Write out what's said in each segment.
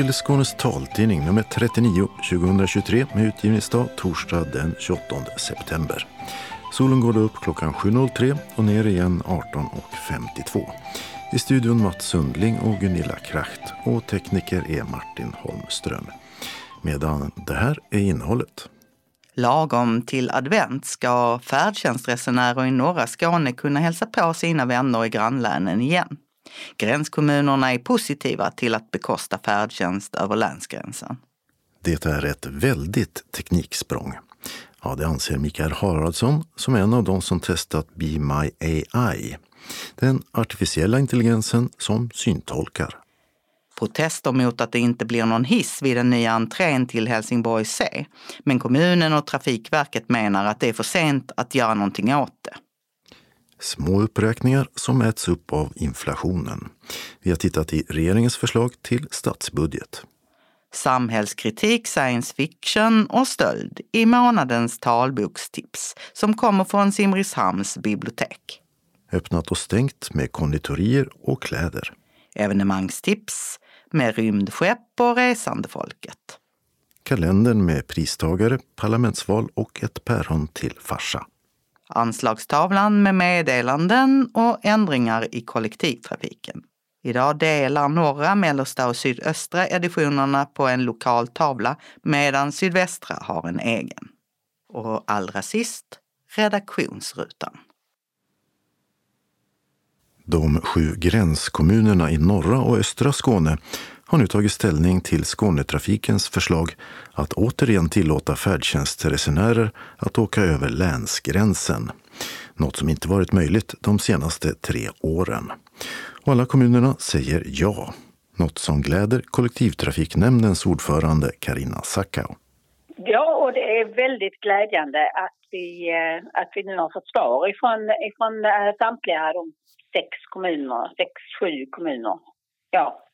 Till Skånes taltidning nummer 39 2023 med utgivningsdag torsdag den 28 september. Solen går upp klockan 7.03 och ner igen 18.52. I studion Mats Sundling och Gunilla Kracht och tekniker är Martin Holmström. Medan det här är innehållet. Lagom till advent ska färdtjänstresenärer i norra Skåne kunna hälsa på sina vänner i grannlänen igen. Gränskommunerna är positiva till att bekosta färdtjänst över länsgränsen. Det är ett väldigt tekniksprång. Ja, det anser Mikael Haraldsson som är en av de som testat Be My AI. Den artificiella intelligensen som syntolkar. Protester mot att det inte blir någon hiss vid den nya entrén till Helsingborg C. Men kommunen och Trafikverket menar att det är för sent att göra någonting åt det. Små uppräkningar som äts upp av inflationen. Vi har tittat i regeringens förslag till statsbudget. Samhällskritik, science fiction och stöld i månadens talbokstips som kommer från Simrishamns bibliotek. Öppnat och stängt med konditorier och kläder. Evenemangstips med rymdskepp och resandefolket. Kalendern med pristagare, parlamentsval och ett päron till farsa. Anslagstavlan med meddelanden och ändringar i kollektivtrafiken. Idag delar norra, mellersta och sydöstra editionerna på en lokal tavla medan sydvästra har en egen. Och allra sist redaktionsrutan. De sju gränskommunerna i norra och östra Skåne har nu tagit ställning till Skånetrafikens förslag att återigen tillåta färdtjänstresenärer att åka över länsgränsen. Något som inte varit möjligt de senaste tre åren. Och alla kommunerna säger ja. Något som gläder kollektivtrafiknämndens ordförande Karina Sackau. Ja, och det är väldigt glädjande att vi, eh, att vi nu har fått svar ifrån, ifrån eh, samtliga de sex kommuner, sex, sju kommuner. Ja.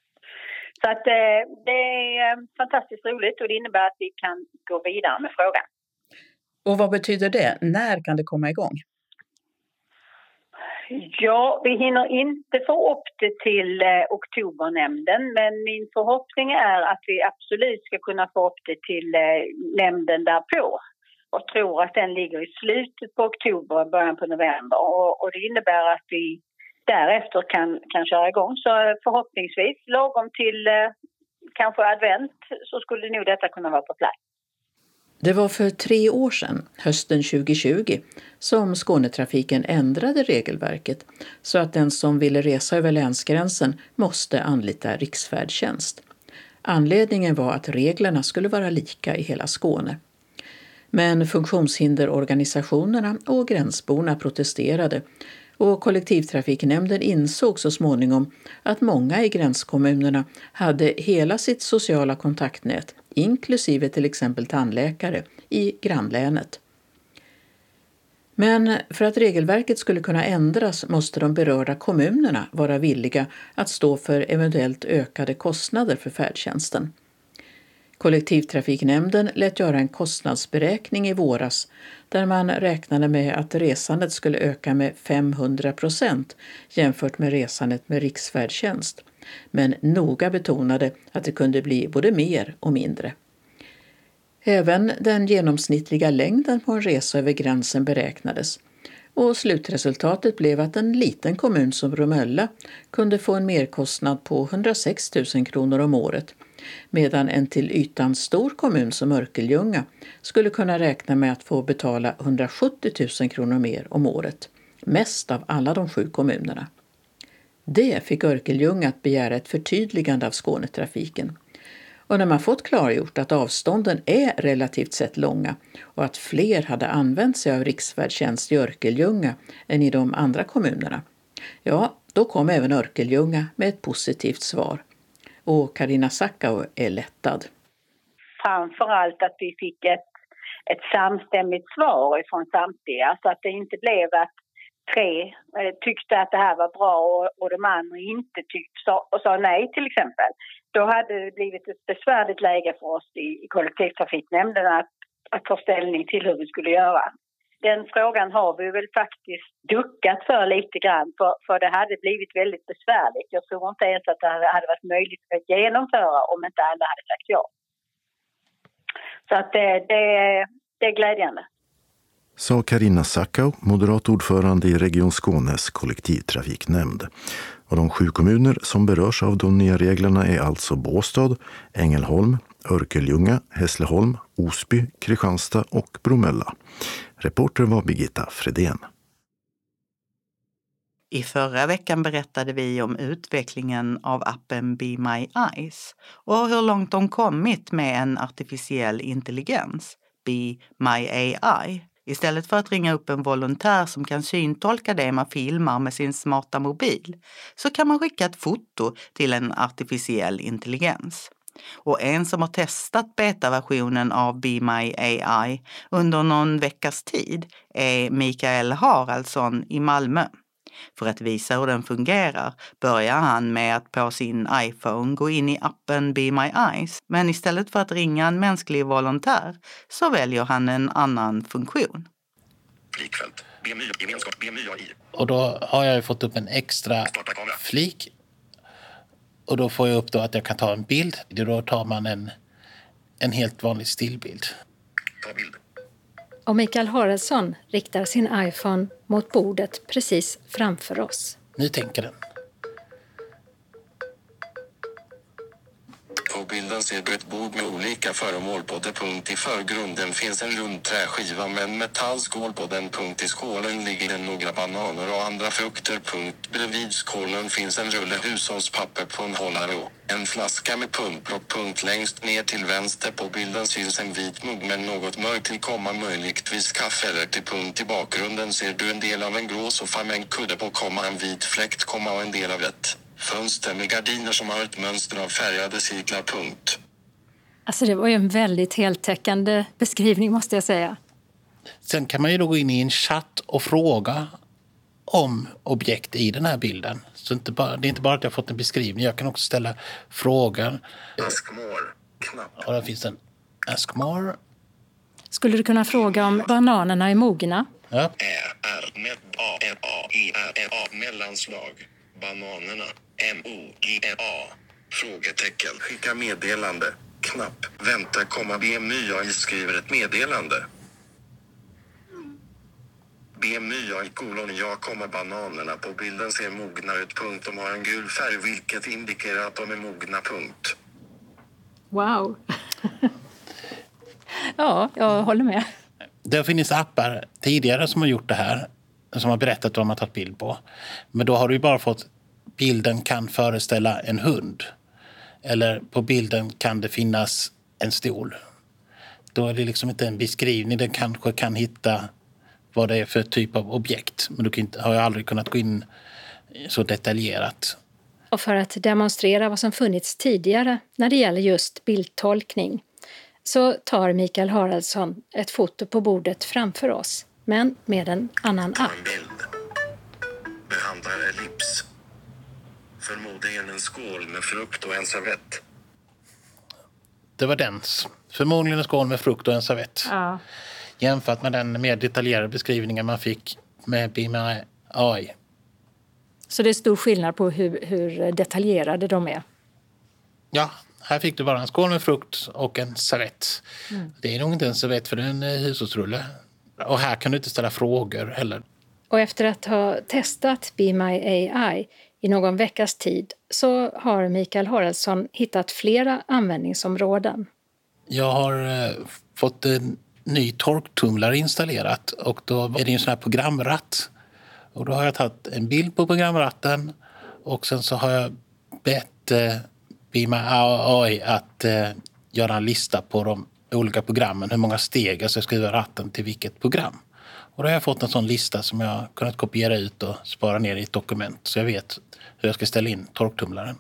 Så att eh, det är fantastiskt roligt och det innebär att vi kan gå vidare med frågan. Och vad betyder det? När kan det komma igång? Ja, vi hinner inte få upp det till eh, oktobernämnden men min förhoppning är att vi absolut ska kunna få upp det till eh, nämnden därpå och tror att den ligger i slutet på oktober, början på november och, och det innebär att vi därefter kan, kan köra igång. Så eh, förhoppningsvis lagom till eh, kanske advent så skulle nog detta kunna vara på plats. Det var för tre år sedan, hösten 2020, som Skånetrafiken ändrade regelverket så att den som ville resa över länsgränsen måste anlita riksfärdtjänst. Anledningen var att reglerna skulle vara lika i hela Skåne. Men funktionshinderorganisationerna och gränsborna protesterade och kollektivtrafiknämnden insåg så småningom att många i gränskommunerna hade hela sitt sociala kontaktnät, inklusive till exempel tandläkare, i grannlänet. Men för att regelverket skulle kunna ändras måste de berörda kommunerna vara villiga att stå för eventuellt ökade kostnader för färdtjänsten. Kollektivtrafiknämnden lät göra en kostnadsberäkning i våras där man räknade med att resandet skulle öka med 500 procent jämfört med resandet med riksfärdtjänst, men noga betonade att det kunde bli både mer och mindre. Även den genomsnittliga längden på en resa över gränsen beräknades. Och slutresultatet blev att en liten kommun som Bromölla kunde få en merkostnad på 106 000 kronor om året medan en till ytan stor kommun som Örkelljunga skulle kunna räkna med att få betala 170 000 kronor mer om året, mest av alla de sju kommunerna. Det fick Örkelljunga att begära ett förtydligande av Skånetrafiken. Och när man fått klargjort att avstånden är relativt sett långa och att fler hade använt sig av riksfärdtjänst i Örkelljunga än i de andra kommunerna, ja, då kom även Örkelljunga med ett positivt svar och Karina Sackau är lättad. Framför allt att vi fick ett, ett samstämmigt svar från samtliga så att det inte blev att tre eh, tyckte att det här var bra och, och de andra inte tyckte och sa nej till exempel. Då hade det blivit ett besvärligt läge för oss i, i kollektivtrafiknämnden att, att ta ställning till hur vi skulle göra den frågan har vi väl faktiskt duckat för lite grann för, för det hade blivit väldigt besvärligt. Jag tror inte ens att det hade varit möjligt att genomföra om inte alla hade sagt ja. Så att det, det, det är glädjande. Sa Karina Sackau, moderat ordförande i Region Skånes kollektivtrafiknämnd. Och de sju kommuner som berörs av de nya reglerna är alltså Båstad, Ängelholm, Örkelljunga, Hässleholm, Osby, Kristianstad och Bromölla. Reporter var Birgitta Fredén. I förra veckan berättade vi om utvecklingen av appen Be My Eyes och hur långt de kommit med en artificiell intelligens, Be My AI. Istället för att ringa upp en volontär som kan syntolka det man filmar med sin smarta mobil så kan man skicka ett foto till en artificiell intelligens. Och en som har testat betaversionen av Be My AI under någon veckas tid är Mikael Haraldsson i Malmö. För att visa hur den fungerar börjar han med att på sin iPhone gå in i appen Be My Eyes. Men istället för att ringa en mänsklig volontär så väljer han en annan funktion. Flikfält. BMY, gemenskap, BMY AI. Och då har jag fått upp en extra flik. Och då får jag upp då att jag kan ta en bild. Då tar man en, en helt vanlig stillbild. Ta bild. Och Mikael Haraldsson riktar sin iPhone mot bordet precis framför oss. Nu tänker den. På bilden ser du ett bord med olika föremål på det punkt i förgrunden finns en rund träskiva med en metallskål på den punkt i skålen ligger det några bananer och andra frukter punkt. Bredvid skålen finns en rulle hushållspapper på en hållare och en flaska med pumplock punkt längst ner till vänster på bilden syns en vit mugg med något mörkt tillkomma, möjligtvis kaffe eller till punkt i bakgrunden ser du en del av en grå soffa med en kudde på komma en vit fläkt komma och en del av ett fönster med gardiner som har ett mönster av färgade cirklar punkt. Alltså det var ju en väldigt heltäckande beskrivning måste jag säga. Sen kan man ju då gå in i en chatt och fråga om objekt i den här bilden. Så inte bara, det är inte bara att jag fått en beskrivning, jag kan också ställa frågor. Ask more. Knapp. Och där finns en Ask more. Skulle du kunna fråga om bananerna är mogna? Ja. Mellanslag. Bananerna. M, O, G, N, A. Frågetecken. Skicka meddelande. Knapp. Vänta, komma BMY AI skriver ett meddelande. BMY AI kolon jag kommer bananerna på bilden ser mogna ut. Punkt. De har en gul färg vilket indikerar att de är mogna. Punkt. Wow! ja, jag håller med. Det har funnits appar tidigare som har gjort det här. Som har berättat vad de har tagit bild på. Men då har du ju bara fått bilden kan föreställa en hund. Eller på bilden kan det finnas en stol. Då är det liksom inte en beskrivning. Den kanske kan hitta vad det är för typ av objekt. Men inte, har jag aldrig kunnat gå in så detaljerat. Och för att demonstrera vad som funnits tidigare när det gäller just bildtolkning så tar Mikael Haraldsson ett foto på bordet framför oss, men med en annan app. en bild. Behandlar ellips. Förmodligen en skål med frukt och en servett. Det var dens. Förmodligen en skål med frukt och en servett. Ja. Jämfört med den mer detaljerade beskrivningen man fick med AI. Så det är stor skillnad på hur, hur detaljerade de är. Ja, här fick du bara en skål med frukt och en servett. Det är nog inte en servett för det är en eh, hushållsrulle. Och här kan du inte ställa frågor heller. Och efter att ha testat Be My AI i någon veckas tid så har Mikael Haraldsson hittat flera användningsområden. Jag har eh, fått en ny torktumlare installerat och då är det en sån här programratt. Och då har jag tagit en bild på programratten och sen så har jag bett eh, Bima AI att eh, göra en lista på de olika programmen, hur många steg jag ska skriva ratten till vilket program. Och då har jag fått en sån lista som jag har kunnat kopiera ut och spara ner i ett dokument så jag vet hur jag ska ställa in torktumlaren.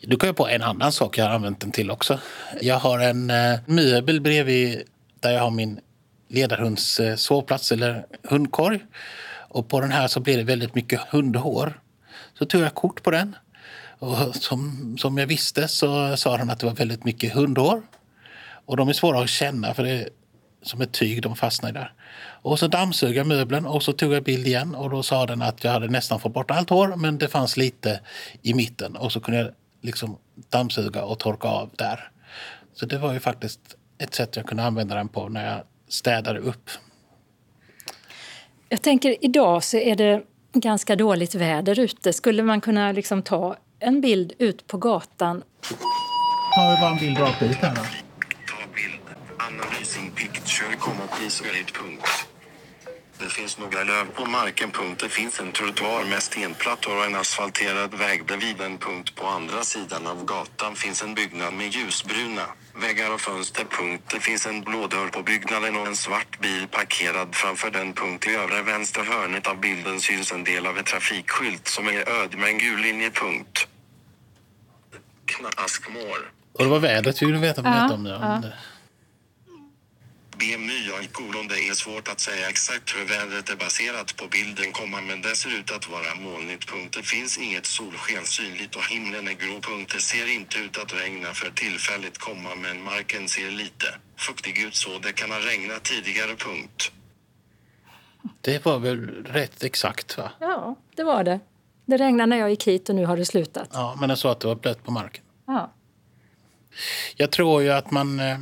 Du kan jag på en annan sak jag har använt den till också. Jag har en eh, möbel bredvid där jag har min ledarhunds eh, sovplats eller hundkorg. Och på den här så blir det väldigt mycket hundhår. Så tog jag kort på den. Och som, som jag visste så sa den att det var väldigt mycket hundhår. Och de är svåra att känna för det, som ett tyg, de fastnade där. Och så dammsög jag möbeln och så tog jag bild igen och då sa den att jag hade nästan fått bort allt hår men det fanns lite i mitten och så kunde jag liksom dammsuga och torka av där. Så det var ju faktiskt ett sätt jag kunde använda den på när jag städade upp. Jag tänker idag så är det ganska dåligt väder ute. Skulle man kunna liksom ta en bild ut på gatan? Har vi bara en bild rakt ut här då? Ta bild. Analysing picture, komma prisvärdigt punkt. Det finns några löv på marken. Punkt. Det finns en trottoar med stenplattor och en asfalterad väg bredvid en punkt. På andra sidan av gatan finns en byggnad med ljusbruna väggar och fönster. Punkt. Det finns en blå dörr på byggnaden och en svart bil parkerad framför den. Punkt. I övre vänstra hörnet av bilden syns en del av en trafikskylt som är öd med en gul linje. Punkt. Askmår. Och det var vädret vi ville veta Ja, om nu. ja. BMY kolon, det är svårt att säga exakt hur vädret är baserat på bilden, komma, men det ser ut att vara molnigt. Det finns inget solsken synligt och himlen är grå. Det ser inte ut att regna för tillfället, komma, men marken ser lite fuktig ut så det kan ha regnat tidigare. Punkt. Det var väl rätt exakt va? Ja, det var det. Det regnade när jag gick hit och nu har det slutat. Ja, men jag sa att det var blött på marken. Ja. Jag tror ju att man eh,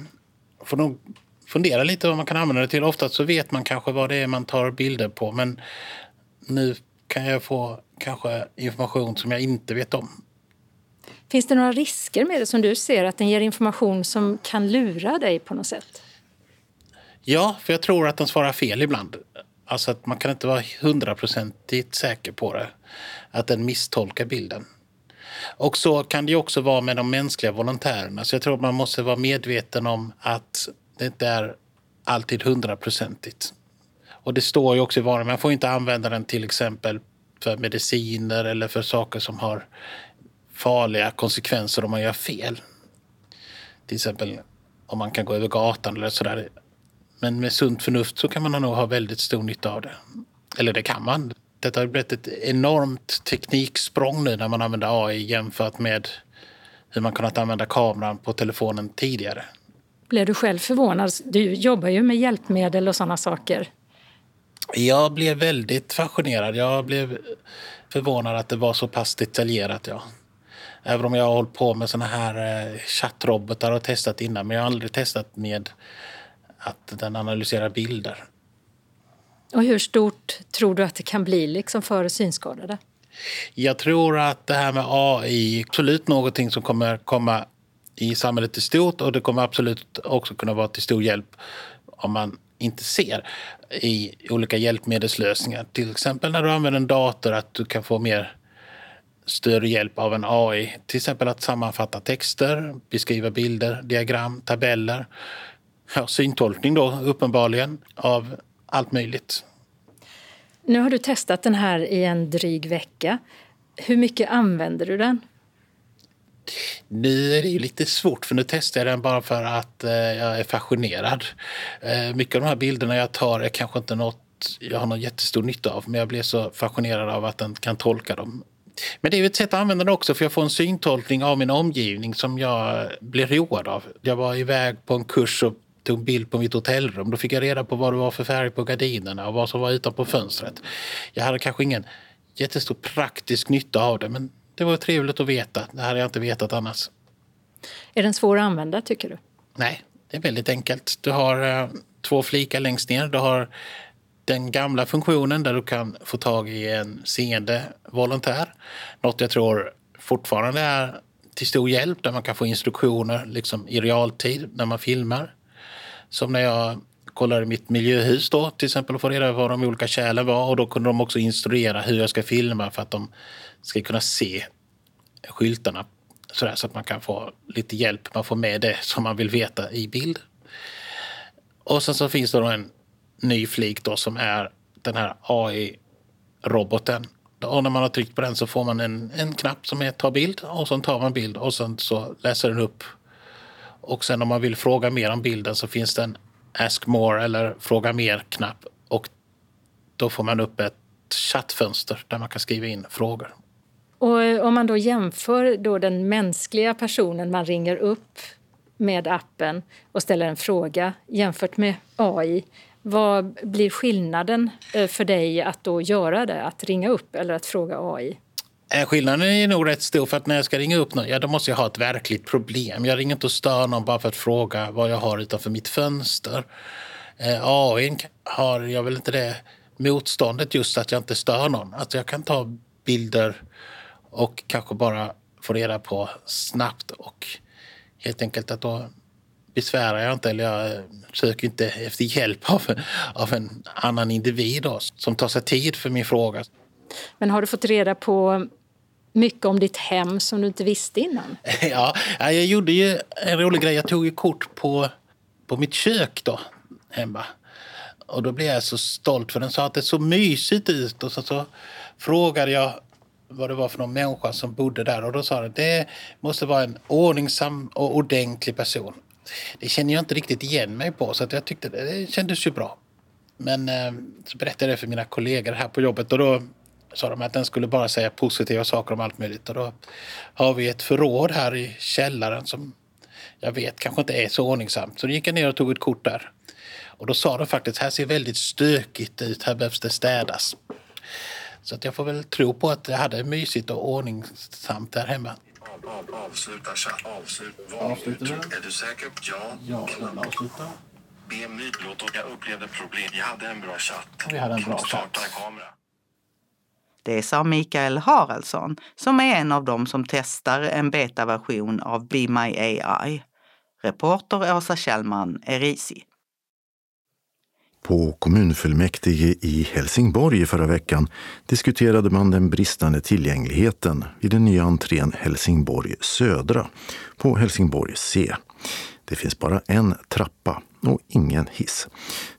får nog fundera lite vad man kan använda det till. Oftast så vet man kanske vad det är man tar bilder på men nu kan jag få kanske information som jag inte vet om. Finns det några risker med det som du ser, att den ger information som kan lura dig på något sätt? Ja, för jag tror att de svarar fel ibland. Alltså att man kan inte vara hundraprocentigt säker på det. Att den misstolkar bilden. Och så kan det ju också vara med de mänskliga volontärerna. Så jag tror att man måste vara medveten om att det inte är alltid hundraprocentigt. Och det står ju också i varan, man får inte använda den till exempel för mediciner eller för saker som har farliga konsekvenser om man gör fel. Till exempel om man kan gå över gatan eller sådär. Men med sunt förnuft så kan man nog ha väldigt stor nytta av det. Eller det kan man. Detta har blivit ett enormt tekniksprång nu när man använder AI jämfört med hur man kunnat använda kameran på telefonen tidigare. Blev du själv förvånad? Du jobbar ju med hjälpmedel och sådana saker. Jag blev väldigt fascinerad. Jag blev förvånad att det var så pass detaljerat. Ja. Även om jag har hållit på med såna här eh, chattrobotar och testat innan. Men jag har aldrig testat med att den analyserar bilder. Och hur stort tror du att det kan bli liksom för synskadade? Jag tror att det här med AI är absolut någonting som kommer komma i samhället i stort och det kommer absolut också kunna vara till stor hjälp om man inte ser i olika hjälpmedelslösningar. Till exempel när du använder en dator att du kan få mer större hjälp av en AI. Till exempel att sammanfatta texter, beskriva bilder, diagram, tabeller. Ja, syntolkning då uppenbarligen av allt möjligt. Nu har du testat den här i en dryg vecka. Hur mycket använder du den? Nu är det ju lite svårt för nu testar jag den bara för att eh, jag är fascinerad. Eh, mycket av de här bilderna jag tar är kanske inte något jag har någon jättestor nytta av men jag blir så fascinerad av att den kan tolka dem. Men det är ju ett sätt att använda den också för jag får en syntolkning av min omgivning som jag blir road av. Jag var iväg på en kurs och tog en bild på mitt hotellrum. Då fick jag reda på vad det var för färg på gardinerna och vad som var utanpå fönstret. Jag hade kanske ingen jättestor praktisk nytta av det men det var trevligt att veta. Det hade jag inte vetat annars. Är den svår att använda tycker du? Nej, det är väldigt enkelt. Du har eh, två flikar längst ner. Du har den gamla funktionen där du kan få tag i en seende volontär. Något jag tror fortfarande är till stor hjälp där man kan få instruktioner liksom i realtid när man filmar. Som när jag kollade mitt miljöhus då till exempel och få reda på vad de olika kärlen var och då kunde de också instruera hur jag ska filma för att de ska kunna se skyltarna sådär, så att man kan få lite hjälp. Man får med det som man vill veta i bild. Och sen så finns det då en ny flik då som är den här AI-roboten. Och när man har tryckt på den så får man en, en knapp som är ta bild och sen tar man bild och sen så läser den upp. Och sen om man vill fråga mer om bilden så finns det en Ask more eller Fråga mer-knapp och då får man upp ett chattfönster där man kan skriva in frågor. Och eh, om man då jämför då den mänskliga personen man ringer upp med appen och ställer en fråga jämfört med AI. Vad blir skillnaden eh, för dig att då göra det, att ringa upp eller att fråga AI? Eh, skillnaden är nog rätt stor för att när jag ska ringa upp någon, ja då måste jag ha ett verkligt problem. Jag ringer inte och stör någon bara för att fråga vad jag har utanför mitt fönster. Eh, AI har jag väl inte det motståndet just att jag inte stör någon. Att jag kan ta bilder och kanske bara få reda på snabbt och helt enkelt att då besvärar jag inte eller jag söker inte efter hjälp av, av en annan individ då, som tar sig tid för min fråga. Men har du fått reda på mycket om ditt hem som du inte visste innan? Ja, jag gjorde ju en rolig grej. Jag tog ju kort på, på mitt kök då, hemma. Och då blev jag så stolt för den sa att det såg mysigt ut. Och så, så frågade jag vad det var för någon människa som bodde där. Och då sa den det måste vara en ordningsam och ordentlig person. Det känner jag inte riktigt igen mig på så att jag tyckte det, det kändes ju bra. Men eh, så berättade jag det för mina kollegor här på jobbet och då sa de att den skulle bara säga positiva saker om allt möjligt. Och då har vi ett förråd här i källaren som jag vet kanske inte är så ordningsamt. Så då gick jag ner och tog ett kort där. Och då sa de faktiskt, här ser väldigt stökigt ut, här behövs det städas. Så att jag får väl tro på att jag hade mysigt och ordningsamt där hemma. Avsluta chatt. Avslut. Är du säker? Ja. Ja, den avslutar. Be mytlåt och jag upplevde problem. Vi hade en bra chatt. Vi hade en bra Starta chatt. kamera. Det sa Mikael Haraldsson som är en av dem som testar en betaversion av Be My AI. Reporter Åsa Kjellman Erisi. På kommunfullmäktige i Helsingborg i förra veckan diskuterade man den bristande tillgängligheten vid den nya entrén Helsingborg Södra på Helsingborg C. Det finns bara en trappa och ingen hiss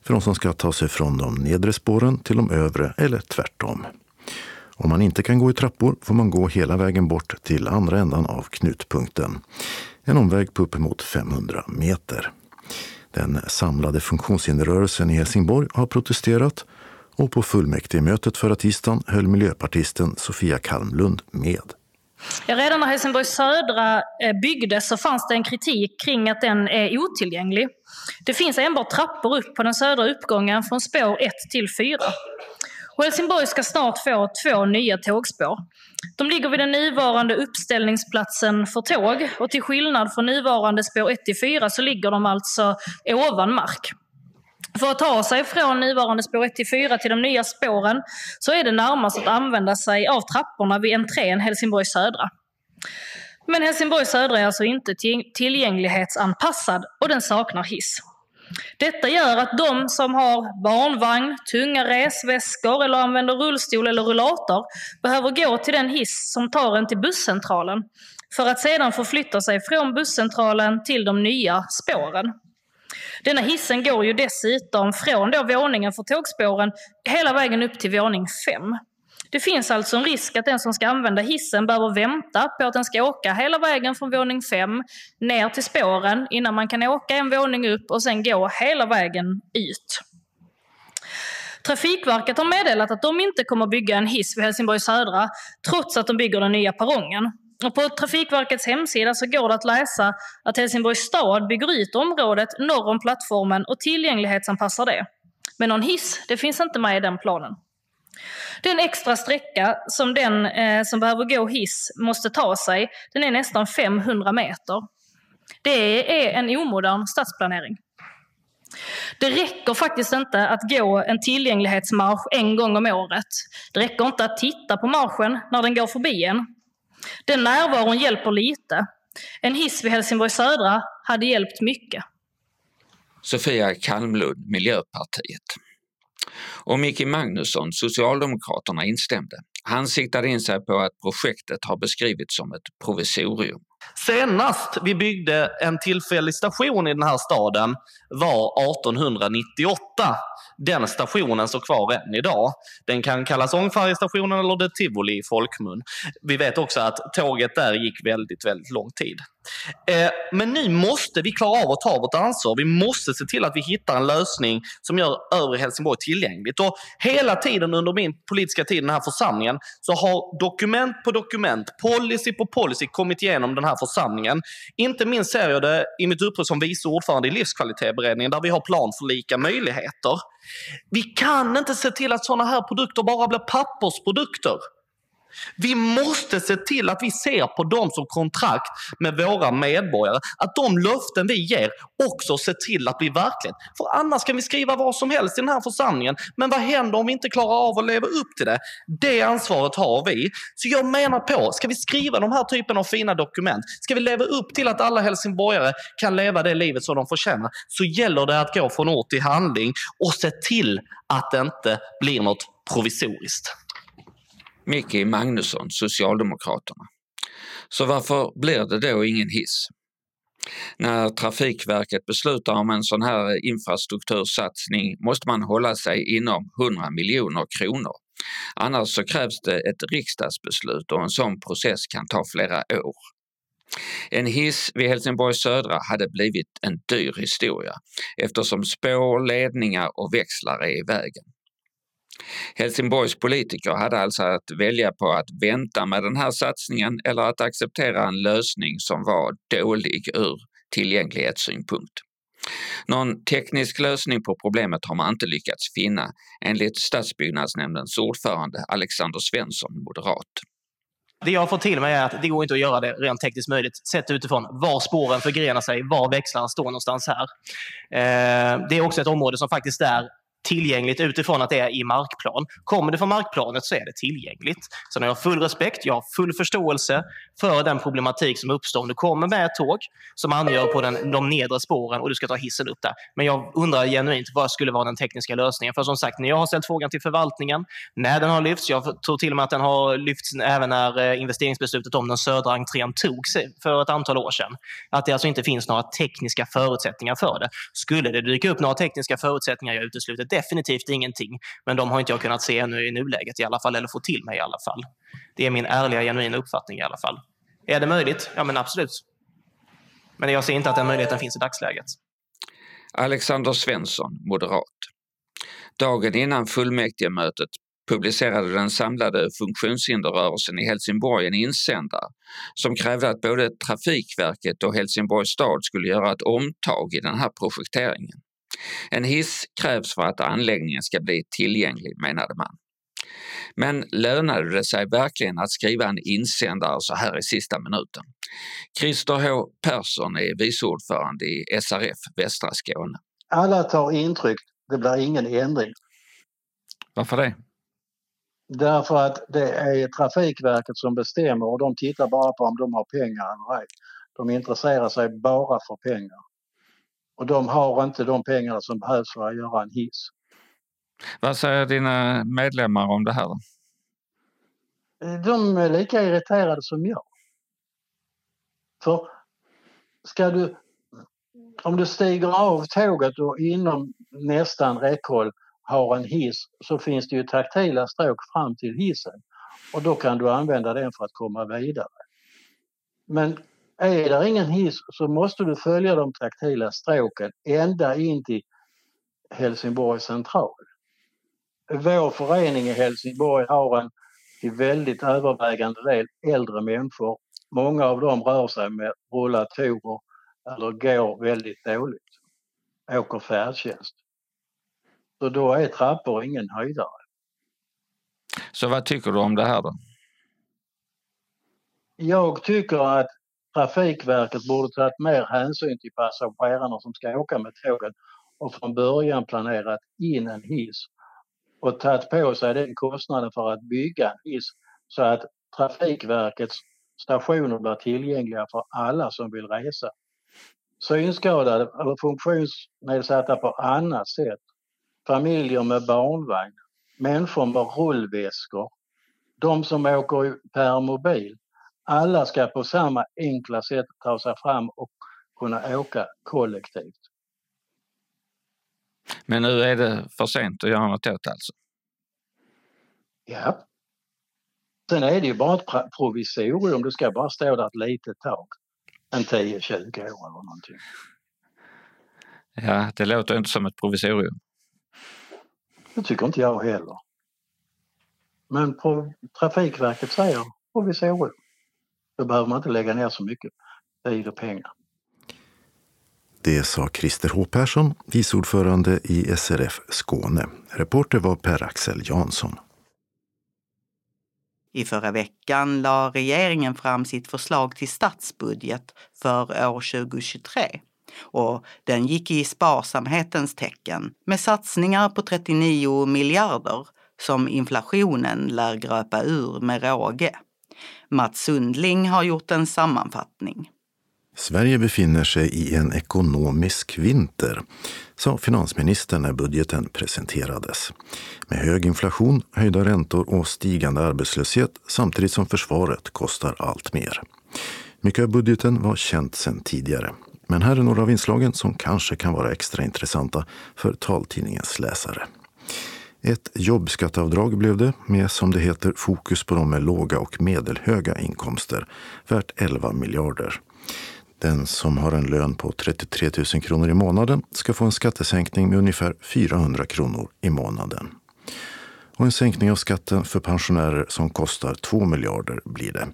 för de som ska ta sig från de nedre spåren till de övre eller tvärtom. Om man inte kan gå i trappor får man gå hela vägen bort till andra ändan av knutpunkten. En omväg på uppemot 500 meter. Den samlade funktionshinderrörelsen i Helsingborg har protesterat och på fullmäktigemötet förra tisdagen höll miljöpartisten Sofia Kalmlund med. Ja, redan när Helsingborg södra eh, byggdes så fanns det en kritik kring att den är otillgänglig. Det finns enbart trappor upp på den södra uppgången från spår 1 till 4. Och Helsingborg ska snart få två nya tågspår. De ligger vid den nuvarande uppställningsplatsen för tåg och till skillnad från nuvarande spår 1 till 4 så ligger de alltså ovan mark. För att ta sig från nuvarande spår 1 till 4 till de nya spåren så är det närmast att använda sig av trapporna vid entrén Helsingborg södra. Men Helsingborg södra är alltså inte tillgänglighetsanpassad och den saknar hiss. Detta gör att de som har barnvagn, tunga resväskor eller använder rullstol eller rullator behöver gå till den hiss som tar en till busscentralen för att sedan förflytta sig från busscentralen till de nya spåren. Denna hissen går ju dessutom från då våningen för tågspåren hela vägen upp till våning 5. Det finns alltså en risk att den som ska använda hissen behöver vänta på att den ska åka hela vägen från våning 5 ner till spåren innan man kan åka en våning upp och sen gå hela vägen ut. Trafikverket har meddelat att de inte kommer bygga en hiss vid Helsingborg södra trots att de bygger den nya perrongen. Och på Trafikverkets hemsida så går det att läsa att Helsingborgs stad bygger ut området norr om plattformen och tillgänglighetsanpassar det. Men någon hiss, det finns inte med i den planen. Den extra sträcka som den eh, som behöver gå hiss måste ta sig, den är nästan 500 meter. Det är en omodern stadsplanering. Det räcker faktiskt inte att gå en tillgänglighetsmarsch en gång om året. Det räcker inte att titta på marschen när den går förbi en. Den närvaron hjälper lite. En hiss vid Helsingborg södra hade hjälpt mycket. Sofia Kalmlund, Miljöpartiet. Och Micke Magnusson, Socialdemokraterna, instämde. Han siktade in sig på att projektet har beskrivits som ett provisorium. Senast vi byggde en tillfällig station i den här staden var 1898. Den stationen står kvar än idag. Den kan kallas ångfärjestationen eller det Tivoli i folkmun. Vi vet också att tåget där gick väldigt, väldigt lång tid. Eh, men nu måste vi klara av att ta vårt ansvar. Vi måste se till att vi hittar en lösning som gör övre Helsingborg tillgängligt. Och hela tiden under min politiska tid i den här församlingen så har dokument på dokument, policy på policy kommit igenom den här församlingen. Inte minst ser jag det i mitt uppdrag som vice ordförande i livskvalitetsberedningen där vi har plan för lika möjligheter. Vi kan inte se till att sådana här produkter bara blir pappersprodukter. Vi måste se till att vi ser på dem som kontrakt med våra medborgare. Att de löften vi ger också ser till att bli verklighet. För annars kan vi skriva vad som helst i den här församlingen. Men vad händer om vi inte klarar av att leva upp till det? Det ansvaret har vi. Så jag menar på, ska vi skriva de här typen av fina dokument, ska vi leva upp till att alla helsingborgare kan leva det livet som de förtjänar, så gäller det att gå från ord till handling och se till att det inte blir något provisoriskt. Micke Magnusson, Socialdemokraterna. Så varför blir det då ingen hiss? När Trafikverket beslutar om en sån här infrastruktursatsning måste man hålla sig inom 100 miljoner kronor. Annars så krävs det ett riksdagsbeslut och en sån process kan ta flera år. En hiss vid Helsingborg södra hade blivit en dyr historia eftersom spår, ledningar och växlar är i vägen. Helsingborgs politiker hade alltså att välja på att vänta med den här satsningen eller att acceptera en lösning som var dålig ur tillgänglighetssynpunkt. Någon teknisk lösning på problemet har man inte lyckats finna enligt stadsbyggnadsnämndens ordförande Alexander Svensson, moderat. Det jag får till mig är att det går inte att göra det rent tekniskt möjligt sett utifrån var spåren förgrenar sig, var växlarna står någonstans här. Eh, det är också ett område som faktiskt är tillgängligt utifrån att det är i markplan. Kommer det från markplanet så är det tillgängligt. Så jag har full respekt, jag har full förståelse för den problematik som uppstår om du kommer med ett tåg som angör på den, de nedre spåren och du ska ta hissen upp där. Men jag undrar genuint vad skulle vara den tekniska lösningen? För som sagt, när jag har ställt frågan till förvaltningen, när den har lyfts, jag tror till och med att den har lyfts även när eh, investeringsbeslutet om den södra entrén togs för ett antal år sedan. Att det alltså inte finns några tekniska förutsättningar för det. Skulle det dyka upp några tekniska förutsättningar, jag utesluter definitivt ingenting. Men de har inte jag kunnat se ännu i nuläget i alla fall, eller få till mig i alla fall. Det är min ärliga, genuina uppfattning i alla fall. Är det möjligt? Ja, men absolut. Men jag ser inte att den möjligheten finns i dagsläget. Alexander Svensson, moderat. Dagen innan fullmäktigemötet publicerade den samlade funktionshinderrörelsen i Helsingborg en insändare som krävde att både Trafikverket och Helsingborgs stad skulle göra ett omtag i den här projekteringen. En hiss krävs för att anläggningen ska bli tillgänglig, menade man. Men lönade det sig verkligen att skriva en insändare så här i sista minuten? Christer H Persson är viceordförande i SRF Västra Skåne. Alla tar intryck, det blir ingen ändring. Varför det? Därför att det är Trafikverket som bestämmer och de tittar bara på om de har pengar eller ej. De intresserar sig bara för pengar. Och de har inte de pengarna som behövs för att göra en hiss. Vad säger dina medlemmar om det här? De är lika irriterade som jag. För ska du, om du stiger av tåget och inom nästan räckhåll har en hiss så finns det ju taktila stråk fram till hissen och då kan du använda den för att komma vidare. Men är det ingen hiss så måste du följa de taktila stråken ända in till Helsingborg central. Vår förening i Helsingborg har en till väldigt övervägande del äldre människor. Många av dem rör sig med rullatorer eller går väldigt dåligt. Åker färdtjänst. Så då är trappor ingen höjdare. Så vad tycker du om det här då? Jag tycker att Trafikverket borde tagit mer hänsyn till passagerarna som ska åka med tåget och från början planerat in en hiss och tagit på sig den kostnaden för att bygga en hiss så att Trafikverkets stationer blir tillgängliga för alla som vill resa. Synskadade eller funktionsnedsatta på annat sätt, familjer med barnvagn, människor med rullväskor, de som åker per mobil. Alla ska på samma enkla sätt ta sig fram och kunna åka kollektivt. Men nu är det för sent att göra något åt alltså? Ja. Sen är det ju bara ett provisorium, det ska bara stå där ett litet tag. En 10-20 år eller någonting. Ja, det låter inte som ett provisorium. Det tycker inte jag heller. Men Trafikverket säger provisorium. Då behöver man inte lägga ner så mycket tid och pengar. Det sa Christer H Persson, vice ordförande i SRF Skåne. Reporter var Per-Axel Jansson. I förra veckan la regeringen fram sitt förslag till statsbudget för år 2023 och den gick i sparsamhetens tecken med satsningar på 39 miljarder som inflationen lär gröpa ur med råge. Mats Sundling har gjort en sammanfattning. Sverige befinner sig i en ekonomisk vinter, sa finansministern när budgeten presenterades. Med hög inflation, höjda räntor och stigande arbetslöshet samtidigt som försvaret kostar allt mer. Mycket av budgeten var känt sedan tidigare. Men här är några av inslagen som kanske kan vara extra intressanta för taltidningens läsare. Ett jobbskatteavdrag blev det med, som det heter, fokus på de med låga och medelhöga inkomster, värt 11 miljarder. Den som har en lön på 33 000 kronor i månaden ska få en skattesänkning med ungefär 400 kronor i månaden. Och en sänkning av skatten för pensionärer som kostar 2 miljarder blir det.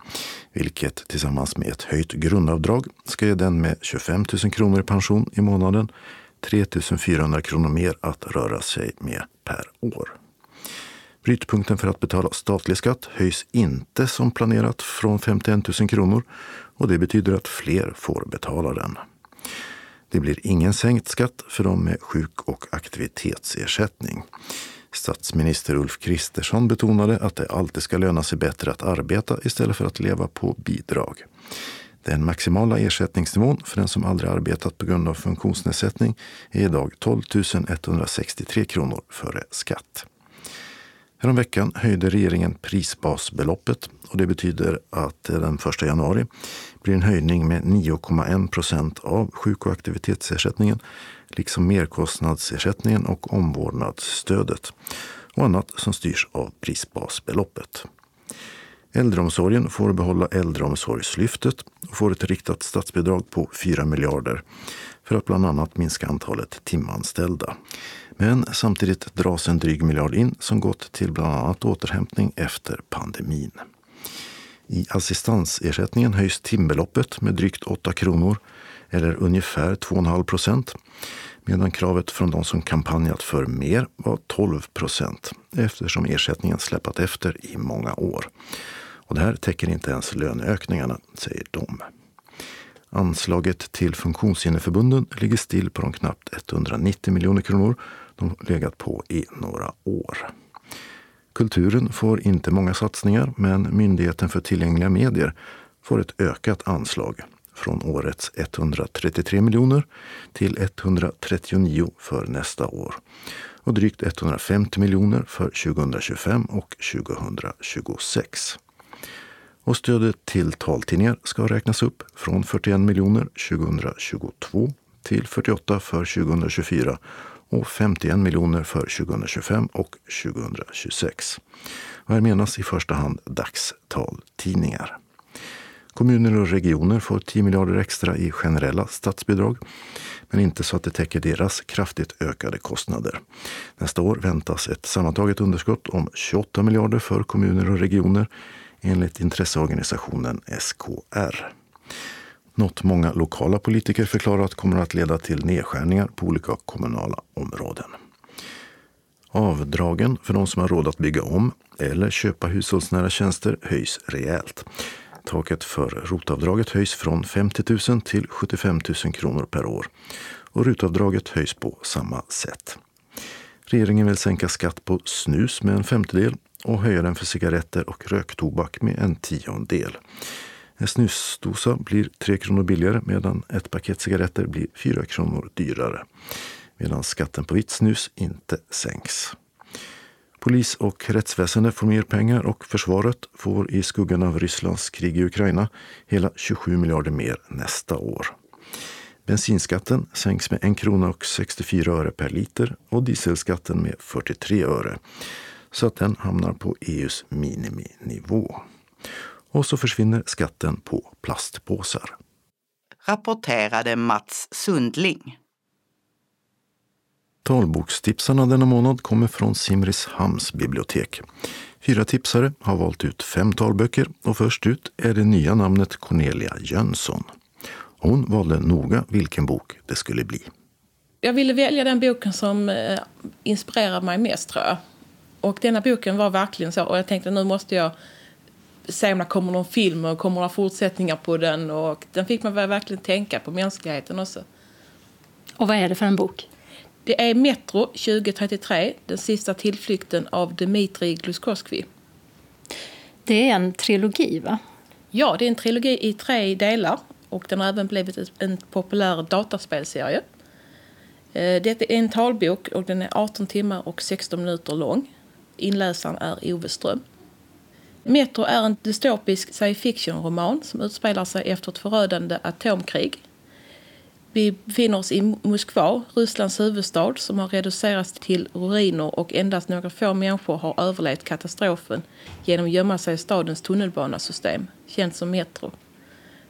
Vilket tillsammans med ett höjt grundavdrag ska ge den med 25 000 kronor i pension i månaden 3 400 kronor mer att röra sig med per år. Brytpunkten för att betala statlig skatt höjs inte som planerat från 51 000 kronor och det betyder att fler får betala den. Det blir ingen sänkt skatt för de med sjuk och aktivitetsersättning. Statsminister Ulf Kristersson betonade att det alltid ska löna sig bättre att arbeta istället för att leva på bidrag. Den maximala ersättningsnivån för den som aldrig arbetat på grund av funktionsnedsättning är idag 12 163 kronor före skatt. Häromveckan höjde regeringen prisbasbeloppet och det betyder att den 1 januari blir en höjning med 9,1 procent av sjuk och aktivitetsersättningen liksom merkostnadsersättningen och omvårdnadsstödet och annat som styrs av prisbasbeloppet. Äldreomsorgen får behålla Äldreomsorgslyftet och får ett riktat statsbidrag på 4 miljarder för att bland annat minska antalet timanställda. Men samtidigt dras en dryg miljard in som gått till bland annat återhämtning efter pandemin. I assistansersättningen höjs timbeloppet med drygt 8 kronor eller ungefär 2,5 procent medan kravet från de som kampanjat för mer var 12 procent eftersom ersättningen släpat efter i många år. Och det här täcker inte ens löneökningarna, säger de. Anslaget till funktionshinderförbunden ligger still på de knappt 190 miljoner kronor de legat på i några år. Kulturen får inte många satsningar, men Myndigheten för tillgängliga medier får ett ökat anslag från årets 133 miljoner till 139 för nästa år och drygt 150 miljoner för 2025 och 2026. Och stödet till taltidningar ska räknas upp från 41 miljoner 2022 till 48 för 2024 och 51 miljoner för 2025 och 2026. Och här menas i första hand dagstaltidningar. Kommuner och regioner får 10 miljarder extra i generella statsbidrag, men inte så att det täcker deras kraftigt ökade kostnader. Nästa år väntas ett sammantaget underskott om 28 miljarder för kommuner och regioner enligt intresseorganisationen SKR. Något många lokala politiker förklarat kommer att leda till nedskärningar på olika kommunala områden. Avdragen för de som har råd att bygga om eller köpa hushållsnära tjänster höjs rejält. Taket för rotavdraget höjs från 50 000 till 75 000 kronor per år och rutavdraget höjs på samma sätt. Regeringen vill sänka skatt på snus med en femtedel och höja den för cigaretter och röktobak med en tiondel. En snusdosa blir 3 kronor billigare medan ett paket cigaretter blir 4 kronor dyrare. Medan skatten på vitt snus inte sänks. Polis och rättsväsende får mer pengar och försvaret får i skuggan av Rysslands krig i Ukraina hela 27 miljarder mer nästa år. Bensinskatten sänks med 1 krona och 64 öre per liter och dieselskatten med 43 öre så att den hamnar på EUs miniminivå. Och så försvinner skatten på plastpåsar. Rapporterade Mats Sundling. Talbokstipsarna denna månad kommer från Simrishamns bibliotek. Fyra tipsare har valt ut fem talböcker och först ut är det nya namnet Cornelia Jönsson. Hon valde noga vilken bok det skulle bli. Jag ville välja den boken som eh, inspirerade mig mest tror jag. Och denna boken var verkligen så. Och jag tänkte nu måste jag se om det kommer någon film och kommer det fortsättningar på den. Och den fick mig verkligen tänka på mänskligheten också. Och vad är det för en bok? Det är Metro 2033, den sista tillflykten av Dmitrij Gluskosky. Det är en trilogi, va? Ja, det är en trilogi i tre delar. Och den har även blivit en populär dataspelserie. Eh, det är en talbok och den är 18 timmar och 16 minuter lång. Inläsaren är Ove Ström. Metro är en dystopisk science fiction-roman som utspelar sig efter ett förödande atomkrig. Vi befinner oss i Moskva, Rysslands huvudstad som har reducerats till ruiner och endast några få människor har överlevt katastrofen genom att gömma sig i stadens tunnelbanasystem, känt som Metro.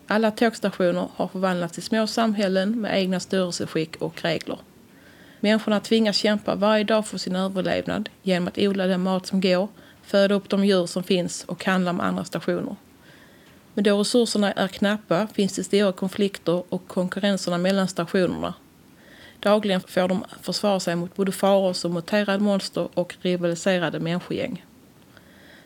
Alla tågstationer har förvandlats till små samhällen med egna styrelseskick och regler. Människorna tvingas kämpa varje dag för sin överlevnad genom att odla den mat som går, föda upp de djur som finns och handla med andra stationer. Men då resurserna är knappa finns det stora konflikter och konkurrenserna mellan stationerna. Dagligen får de försvara sig mot både faror som muterade monster och rivaliserade människogäng.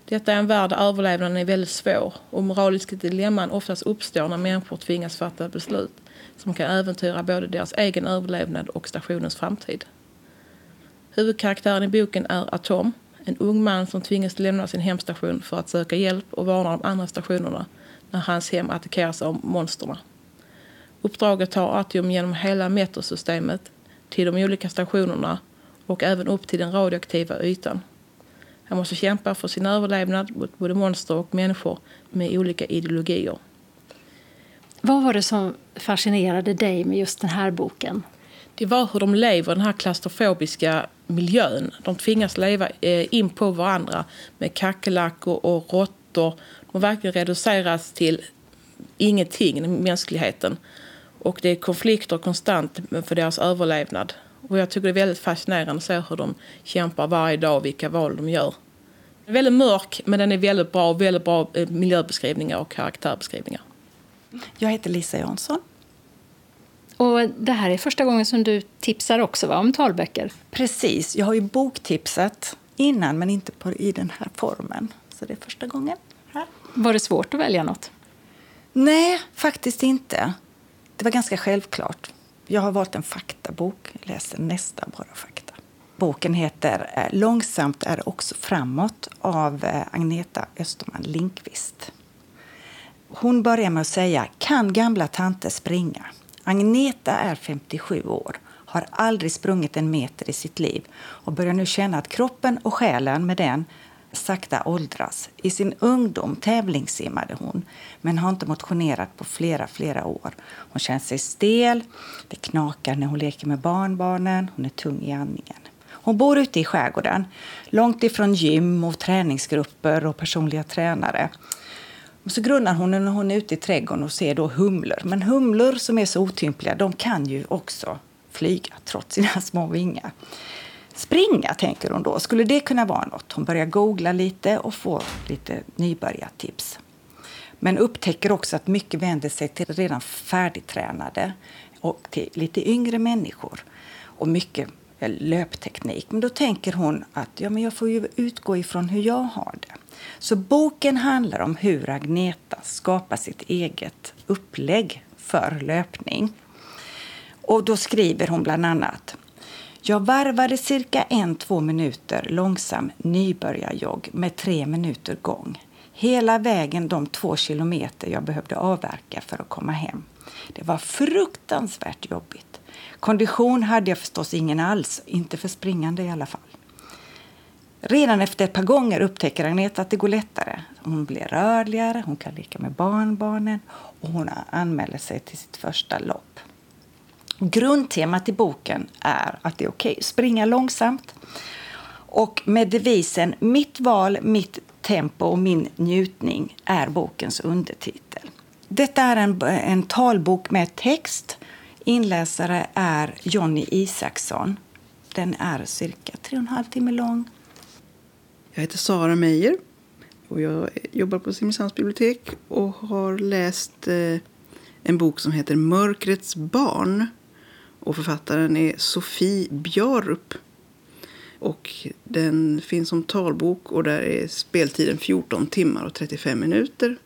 Detta är en värld där överlevnaden är väldigt svår och moraliska dilemman oftast uppstår när människor tvingas fatta beslut som kan äventyra både deras egen överlevnad och stationens framtid. Huvudkaraktären i boken är Atom, en ung man som tvingas lämna sin hemstation för att söka hjälp och varna de andra stationerna när hans hem attackeras av monsterna. Uppdraget tar Atom genom hela metrosystemet till de olika stationerna och även upp till den radioaktiva ytan. Han måste kämpa för sin överlevnad mot både monster och människor med olika ideologier. Vad var det som fascinerade dig med just den här boken? Det var hur de lever i den här klaustrofobiska miljön. De tvingas leva eh, in på varandra med kackerlackor och råttor. De verkligen reduceras till ingenting, mänskligheten. Och det är konflikter konstant för deras överlevnad. Och jag tycker det är väldigt fascinerande att se hur de kämpar varje dag och vilka val de gör. Den är väldigt mörk, men den är väldigt bra. Väldigt bra eh, miljöbeskrivningar och karaktärbeskrivningar. Jag heter Lisa Jansson. Och det här är första gången som du tipsar också va, om talböcker? Precis. Jag har ju boktipsat innan, men inte på, i den här formen. Så det är första gången. Här. Var det svårt att välja något? Nej, faktiskt inte. Det var ganska självklart. Jag har valt en faktabok. Jag läser nästan bara fakta. Boken heter eh, Långsamt är också framåt av eh, Agneta Österman Linkvist. Hon börjar med att säga Kan gamla tanter springa? Agneta är 57 år, har aldrig sprungit en meter i sitt liv och börjar nu känna att kroppen och själen med den sakta åldras. I sin ungdom tävlingssimmade hon men har inte motionerat på flera, flera år. Hon känner sig stel, det knakar när hon leker med barnbarnen, hon är tung i andningen. Hon bor ute i skärgården, långt ifrån gym och träningsgrupper och personliga tränare. Och så grunnar hon när hon är ute i trädgården och ser då humlor. Men humlor som är så otympliga, de kan ju också flyga trots sina små vingar. Springa, tänker hon då. Skulle det kunna vara något? Hon börjar googla lite och får lite nybörjartips. Men upptäcker också att mycket vänder sig till redan färdigtränade och till lite yngre människor. Och mycket eh, löpteknik. Men då tänker hon att ja, men jag får ju utgå ifrån hur jag har det. Så boken handlar om hur Agneta skapar sitt eget upplägg för löpning. Och då skriver hon bland annat jag varvade cirka en, två minuter långsam nybörjarjogg med tre minuter gång. Hela vägen de två kilometer jag behövde avverka för att komma hem. Det var fruktansvärt jobbigt. Kondition hade jag förstås ingen alls, inte för springande i alla fall. Redan efter ett par gånger upptäcker Agneta att det går lättare. Hon blir rörligare, hon kan leka med barnbarnen och hon anmäler sig till sitt första lopp. Grundtemat i boken är att det är okej okay att springa långsamt. Och med devisen Mitt val, mitt tempo och min njutning är bokens undertitel. Detta är en, en talbok med text. Inläsare är Jonny Isaksson. Den är cirka tre och en halv timme lång. Jag heter Sara Meijer och jag jobbar på Simrishamns bibliotek och har läst eh, en bok som heter Mörkrets barn. Och författaren är Sofie Bjarup. Och den finns som talbok och där är speltiden 14 timmar och 35 minuter.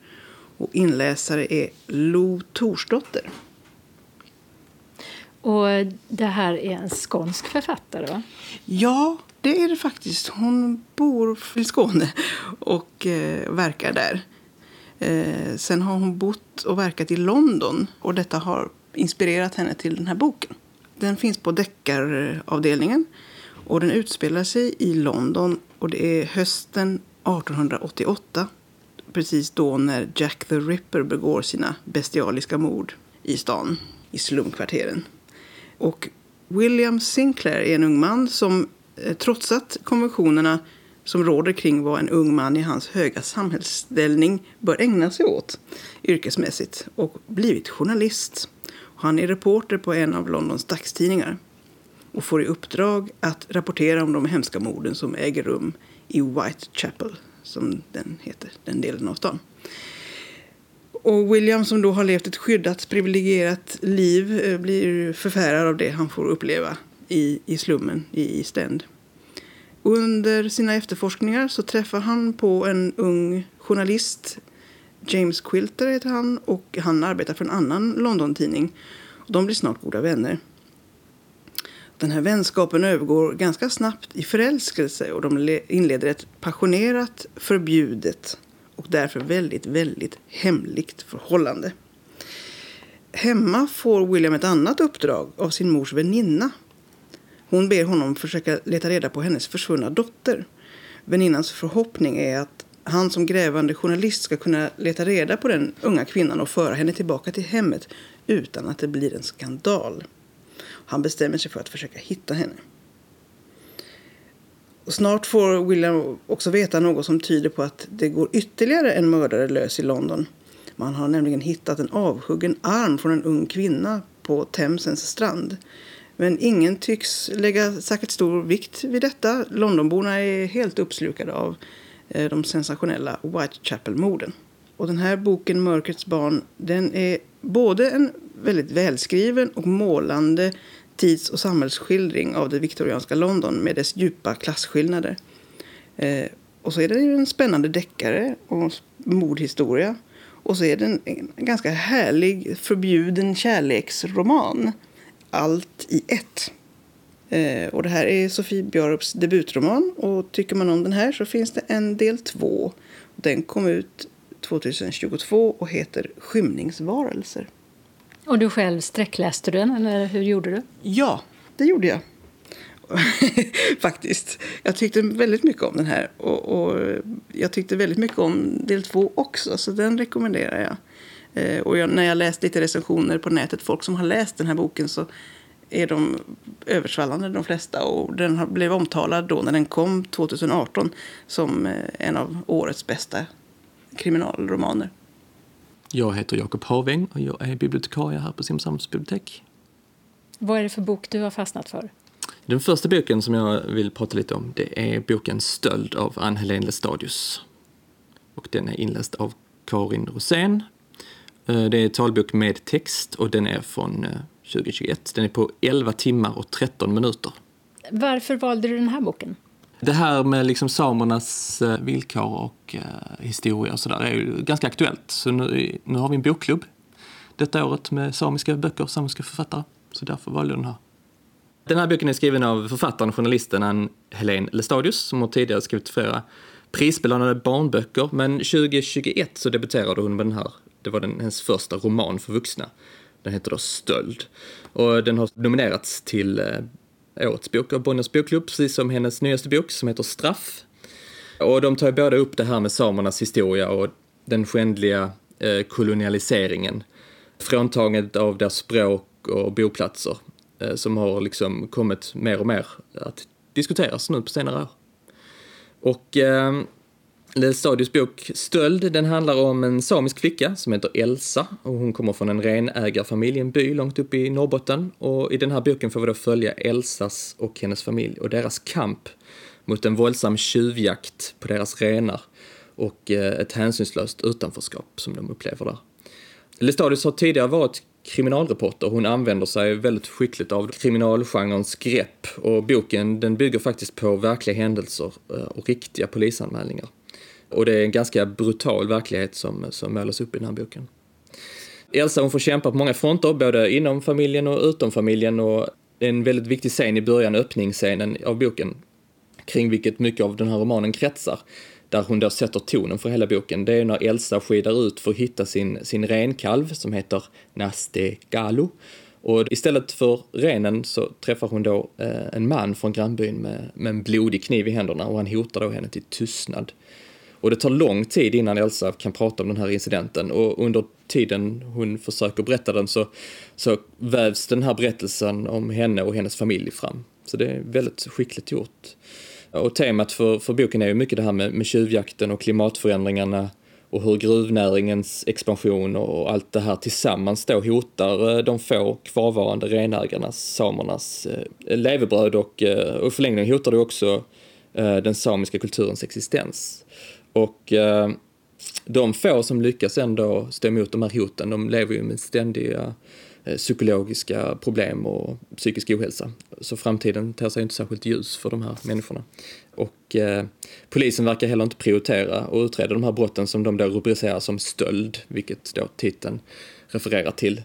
Och inläsare är Lo Torsdotter. Och det här är en skånsk författare, va? Ja, det är det faktiskt. Hon bor i Skåne och eh, verkar där. Eh, sen har hon bott och verkat i London och detta har inspirerat henne till den här boken. Den finns på deckaravdelningen och den utspelar sig i London och det är hösten 1888. Precis då när Jack the Ripper begår sina bestialiska mord i stan, i slumkvarteren. Och William Sinclair är en ung man som Eh, trots att konventionerna som råder kring vad en ung man i hans höga samhällsställning bör ägna sig åt yrkesmässigt och blivit journalist. Han är reporter på en av Londons dagstidningar och får i uppdrag att rapportera om de hemska morden som äger rum i Whitechapel, som den heter, den delen av stan. Och William som då har levt ett skyddat, privilegierat liv eh, blir förfärad av det han får uppleva i, i slummen i East End. Under sina efterforskningar så träffar han på en ung journalist. James Quilter heter han och han arbetar för en annan London-tidning. De blir snart goda vänner. Den här vänskapen övergår ganska snabbt i förälskelse och de inleder ett passionerat, förbjudet och därför väldigt, väldigt hemligt förhållande. Hemma får William ett annat uppdrag av sin mors väninna. Hon ber honom försöka leta reda på hennes försvunna dotter. Väninnans förhoppning är att han som grävande journalist ska kunna leta reda på den unga kvinnan och föra henne tillbaka till hemmet utan att det blir en skandal. Han bestämmer sig för att försöka hitta henne. Och snart får William också veta något som tyder på att det går ytterligare en mördare lös i London. Man har nämligen hittat en avhuggen arm från en ung kvinna på Themsens strand. Men ingen tycks lägga särskilt stor vikt vid detta. Londonborna är helt uppslukade av eh, de sensationella Whitechapel-morden. Och den här boken Mörkrets barn den är både en väldigt välskriven och målande tids och samhällsskildring av det viktorianska London med dess djupa klasskillnader. Eh, och så är den en spännande deckare och mordhistoria. Och så är den en, en ganska härlig förbjuden kärleksroman. Allt i ett. Eh, och det här är Sofie Bjarups debutroman. Och tycker man om den här så finns det en del två. Den kom ut 2022 och heter Skymningsvarelser. Och du själv sträckläste du den, eller hur gjorde du? Ja, det gjorde jag. Faktiskt. Jag tyckte väldigt mycket om den här. Och, och, jag tyckte väldigt mycket om del två också, så den rekommenderar jag. Eh, och jag, när jag läst lite recensioner på nätet, folk som har läst den här boken, så är de översvallande de flesta. Och den blev omtalad då när den kom 2018 som eh, en av årets bästa kriminalromaner. Jag heter Jakob Haväng och jag är bibliotekarie här på Simrishamns bibliotek. Vad är det för bok du har fastnat för? Den första boken som jag vill prata lite om det är boken Stöld av Ann-Helén Lestadius. Och den är inläst av Karin Rosén. Eh, det är talbok med text och den är från 2021. Eh, den är på 11 timmar och 13 minuter. Varför valde du den här boken? Det här med liksom samernas eh, villkor och eh, historia och sådär är ju ganska aktuellt. Så nu, nu har vi en bokklubb detta året med samiska böcker, samiska författare. Så därför valde jag den här. Den här boken är skriven av författaren och journalisten Ann Helene Lestadius som har tidigare skrivit flera prisbelönade barnböcker. Men 2021 så debuterade hon med den här. Det var den, hennes första roman för vuxna. Den heter då Stöld. Och den har nominerats till eh, årets bok av Bonniers bokklubb, precis som hennes nyaste bok som heter Straff. Och de tar ju båda upp det här med samernas historia och den skändliga eh, kolonialiseringen. Fråntagandet av deras språk och boplatser eh, som har liksom kommit mer och mer att diskuteras nu på senare år. Och eh, Stadius bok Stöld, den handlar om en samisk flicka som heter Elsa och hon kommer från en renägarfamilj, en by långt upp i Norrbotten och i den här boken får vi då följa Elsas och hennes familj och deras kamp mot en våldsam tjuvjakt på deras renar och eh, ett hänsynslöst utanförskap som de upplever där. Lestadius har tidigare varit kriminalreporter. Hon använder sig väldigt skickligt av kriminalgenrens grepp och boken den bygger faktiskt på verkliga händelser eh, och riktiga polisanmälningar. Och det är en ganska brutal verklighet som, som målas upp i den här boken. Elsa hon får kämpa på många fronter, både inom familjen och utom familjen och det är en väldigt viktig scen i början, öppningsscenen av boken, kring vilket mycket av den här romanen kretsar där hon då sätter tonen för hela boken, det är när Elsa skidar ut för att hitta sin, sin renkalv som heter Naste Galo. Och istället för renen så träffar hon då eh, en man från grannbyn med, med en blodig kniv i händerna och han hotar då henne till tystnad. Och det tar lång tid innan Elsa kan prata om den här incidenten och under tiden hon försöker berätta den så, så vävs den här berättelsen om henne och hennes familj fram. Så det är väldigt skickligt gjort. Och temat för, för boken är ju mycket det här med, med tjuvjakten och klimatförändringarna och hur gruvnäringens expansion och allt det här tillsammans då hotar eh, de få kvarvarande renägarnas, samernas eh, levebröd och, eh, och i förlängningen hotar det också eh, den samiska kulturens existens. Och eh, de få som lyckas ändå stå emot de här hoten, de lever ju med ständiga Eh, psykologiska problem och psykisk ohälsa. Så framtiden ter sig inte särskilt ljus för de här människorna. Och eh, polisen verkar heller inte prioritera och utreda de här brotten som de då rubricerar som stöld, vilket då titeln refererar till.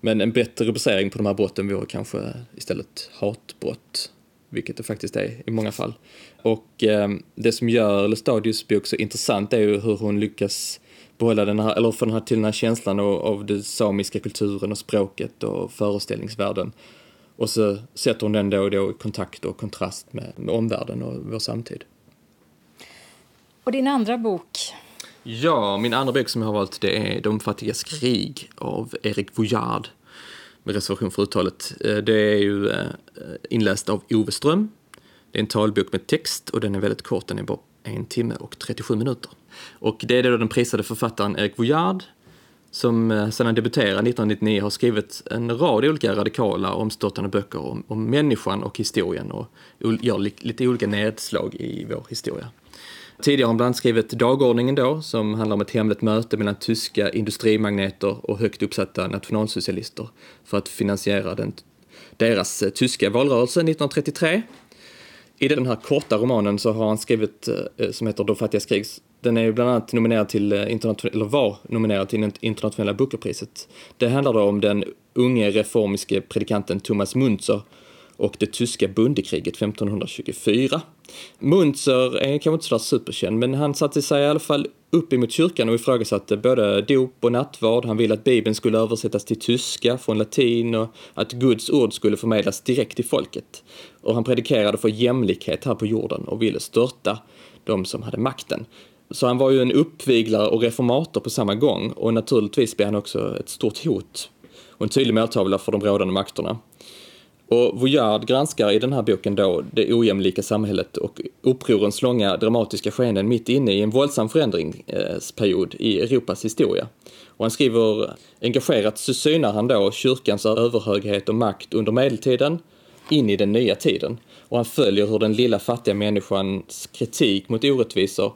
Men en bättre rubricering på de här brotten vore kanske istället hatbrott, vilket det faktiskt är i många fall. Och eh, det som gör Lestadius bok så intressant är ju hur hon lyckas behålla den här, eller få den här, till den här känslan av, av den samiska kulturen och språket och föreställningsvärlden. Och så sätter hon den då och då i kontakt och kontrast med, med omvärlden och vår samtid. Och din andra bok? Ja, min andra bok som jag har valt det är De fattigas krig av Erik Voyard med reservation för uttalet. Eh, det är ju eh, inläst av Ove Ström. Det är en talbok med text och den är väldigt kort, den är bara en timme och 37 minuter. Och det är då den prisade författaren Erik Voyard som eh, sedan han debuterade 1999 har skrivit en rad olika radikala omstörtande böcker om, om människan och historien och gör lite olika nedslag i vår historia. Tidigare har han bland annat skrivit Dagordningen då, som handlar om ett hemligt möte mellan tyska industrimagneter och högt uppsatta nationalsocialister för att finansiera den, deras eh, tyska valrörelse 1933. I den här korta romanen så har han skrivit, eh, eh, som heter De fattigas krig, den är ju bland annat nominerad till, eh, eller var nominerad till internationella Bookerpriset. Det handlar då om den unge reformiske predikanten Thomas Munzer och det tyska bondekriget 1524. Munzer är kanske inte sådär superkänd, men han satte sig i alla fall upp emot kyrkan och ifrågasatte både dop och nattvard. Han ville att Bibeln skulle översättas till tyska från latin och att Guds ord skulle förmedlas direkt till folket. Och han predikerade för jämlikhet här på jorden och ville störta de som hade makten. Så han var ju en uppviglare och reformator på samma gång och naturligtvis blev han också ett stort hot och en tydlig måltavla för de rådande makterna. Och Voyard granskar i den här boken då det ojämlika samhället och upprorens långa dramatiska skeenden mitt inne i en våldsam förändringsperiod i Europas historia. Och han skriver engagerat så synar han då kyrkans överhöghet och makt under medeltiden in i den nya tiden. Och han följer hur den lilla fattiga människans kritik mot orättvisor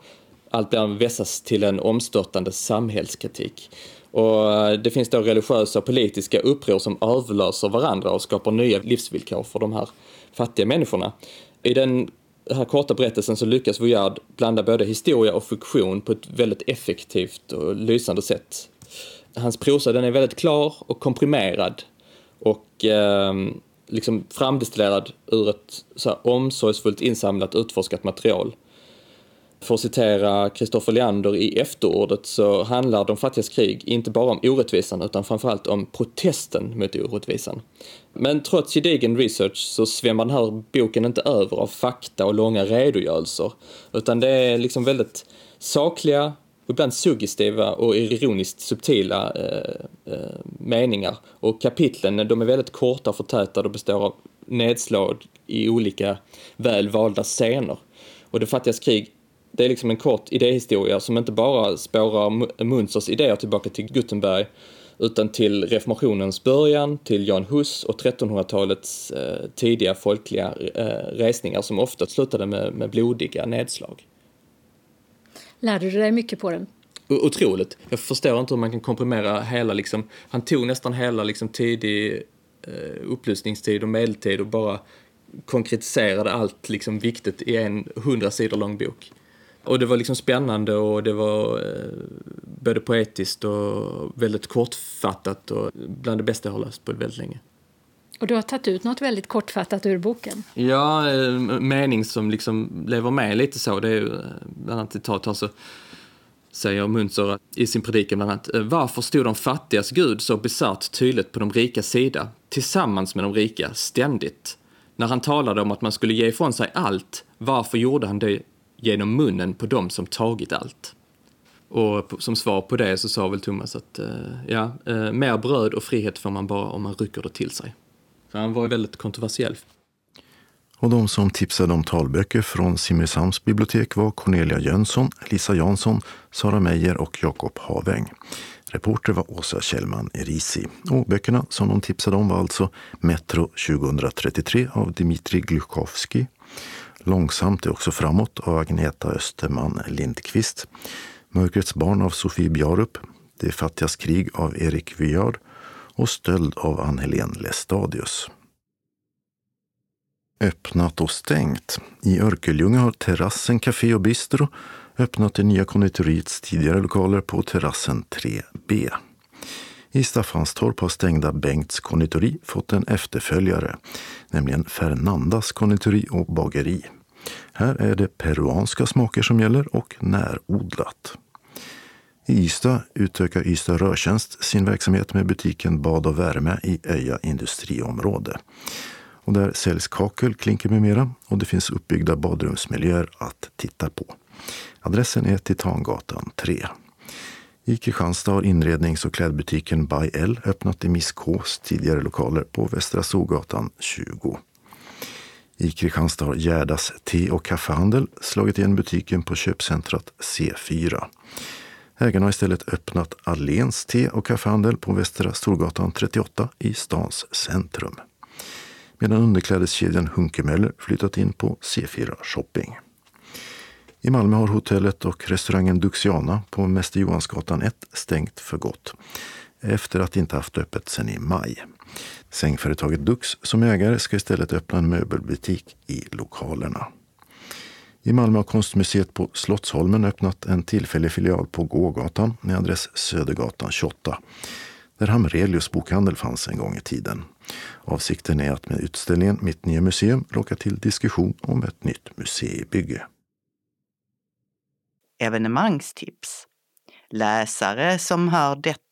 allt vässas till en omstörtande samhällskritik. Och eh, det finns då religiösa och politiska uppror som överlöser varandra och skapar nya livsvillkor för de här fattiga människorna. I den här korta berättelsen så lyckas Voyard blanda både historia och fiktion på ett väldigt effektivt och lysande sätt. Hans prosa den är väldigt klar och komprimerad och eh, liksom framdestillerad ur ett så här omsorgsfullt insamlat utforskat material. För att citera Kristoffer Leander i efterordet så handlar De fattigas krig inte bara om orättvisan utan framförallt om protesten mot orättvisan. Men trots gedigen research så svämmar den här boken inte över av fakta och långa redogörelser utan det är liksom väldigt sakliga, ibland suggestiva och ironiskt subtila eh, eh, meningar. Och kapitlen de är väldigt korta och förtätade och består av nedslag i olika väl valda scener. Och Det fattigas krig det är liksom en kort idéhistoria som inte bara spårar Munsters idéer tillbaka till Gutenberg utan till reformationens början, till Jan Hus och 1300-talets eh, tidiga folkliga eh, resningar som ofta slutade med, med blodiga nedslag. Lärde du dig mycket på den? Otroligt. Jag förstår inte hur man kan komprimera hela, liksom, han tog nästan hela liksom, tidig eh, upplysningstid och medeltid och bara konkretiserade allt liksom, viktigt i en hundra sidor lång bok. Och det var liksom spännande och det var eh, både poetiskt och väldigt kortfattat och bland det bästa jag har läst på väldigt länge. Och du har tagit ut något väldigt kortfattat ur boken. Ja, eh, en mening som liksom lever med lite så. Det är ju eh, bland annat citat här så säger Munzer i sin predikan bland annat. Eh, varför stod de fattigas Gud så bisarrt tydligt på de rika sida, tillsammans med de rika, ständigt? När han talade om att man skulle ge ifrån sig allt, varför gjorde han det genom munnen på dem som tagit allt? Och som svar på det så sa väl Thomas att ja, mer bröd och frihet får man bara om man rycker det till sig. För han var väldigt kontroversiell. Och de som tipsade om talböcker från Simrishamns bibliotek var Cornelia Jönsson, Lisa Jansson, Sara Meijer och Jakob Haväng. Reporter var Åsa Kjellman Erisi. Och böckerna som de tipsade om var alltså Metro 2033 av Dmitrij Gluchovskij, Långsamt är också framåt av Agneta Österman Lindqvist, Mörkrets barn av Sofie Bjarup, Det fattigas krig av Erik Vyard och Stöld av Ann-Helén Lestadius. Öppnat och stängt. I Örkelljunga har Terrassen Café och Bistro öppnat det nya konditoriets tidigare lokaler på terrassen 3B. I Staffanstorp har stängda Bengts konditori fått en efterföljare, nämligen Fernandas konditori och bageri. Här är det peruanska smaker som gäller och närodlat. I Ystad utökar Ystad Rörtjänst sin verksamhet med butiken Bad och värme i Öja industriområde. Och där säljs kakel, klinker med mera och det finns uppbyggda badrumsmiljöer att titta på. Adressen är Titangatan 3. I Kristianstad har inrednings och klädbutiken By L öppnat i Miss Ks tidigare lokaler på Västra Sogatan 20. I Kristianstad har Gärdas te och kaffehandel slagit igen butiken på köpcentrat C4. Ägarna har istället öppnat Alléns te och kaffehandel på Västra Storgatan 38 i stans centrum. Medan underklädeskedjan Hunkemöller flyttat in på C4 Shopping. I Malmö har hotellet och restaurangen Duxiana på Mäster Johansgatan 1 stängt för gott efter att inte haft öppet sedan i maj. Sängföretaget Dux som ägare ska istället öppna en möbelbutik i lokalerna. I Malmö har Konstmuseet på Slottsholmen öppnat en tillfällig filial på Gågatan med adress Södergatan 28 där Hamrelius bokhandel fanns en gång i tiden. Avsikten är att med utställningen Mitt nya museum locka till diskussion om ett nytt museibygge. Evenemangstips. Läsare som hör detta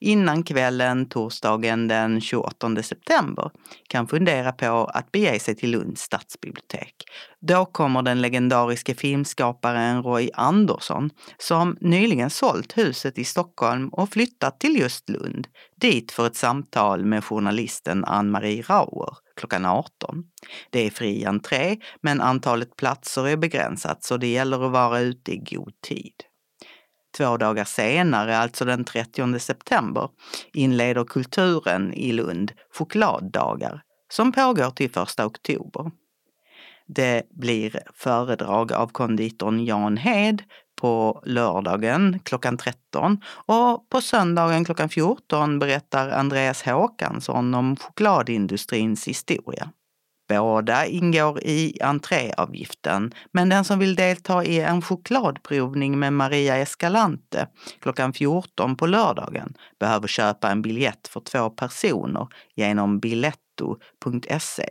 innan kvällen torsdagen den 28 september kan fundera på att bege sig till Lunds stadsbibliotek. Då kommer den legendariske filmskaparen Roy Andersson som nyligen sålt huset i Stockholm och flyttat till just Lund, dit för ett samtal med journalisten Ann-Marie Rauer klockan 18. Det är fri entré, men antalet platser är begränsat så det gäller att vara ute i god tid. Två dagar senare, alltså den 30 september, inleder Kulturen i Lund chokladdagar som pågår till 1 oktober. Det blir föredrag av konditorn Jan Hed på lördagen klockan 13 och på söndagen klockan 14 berättar Andreas Håkansson om chokladindustrins historia. Båda ingår i entréavgiften, men den som vill delta i en chokladprovning med Maria Escalante klockan 14 på lördagen behöver köpa en biljett för två personer genom biletto.se.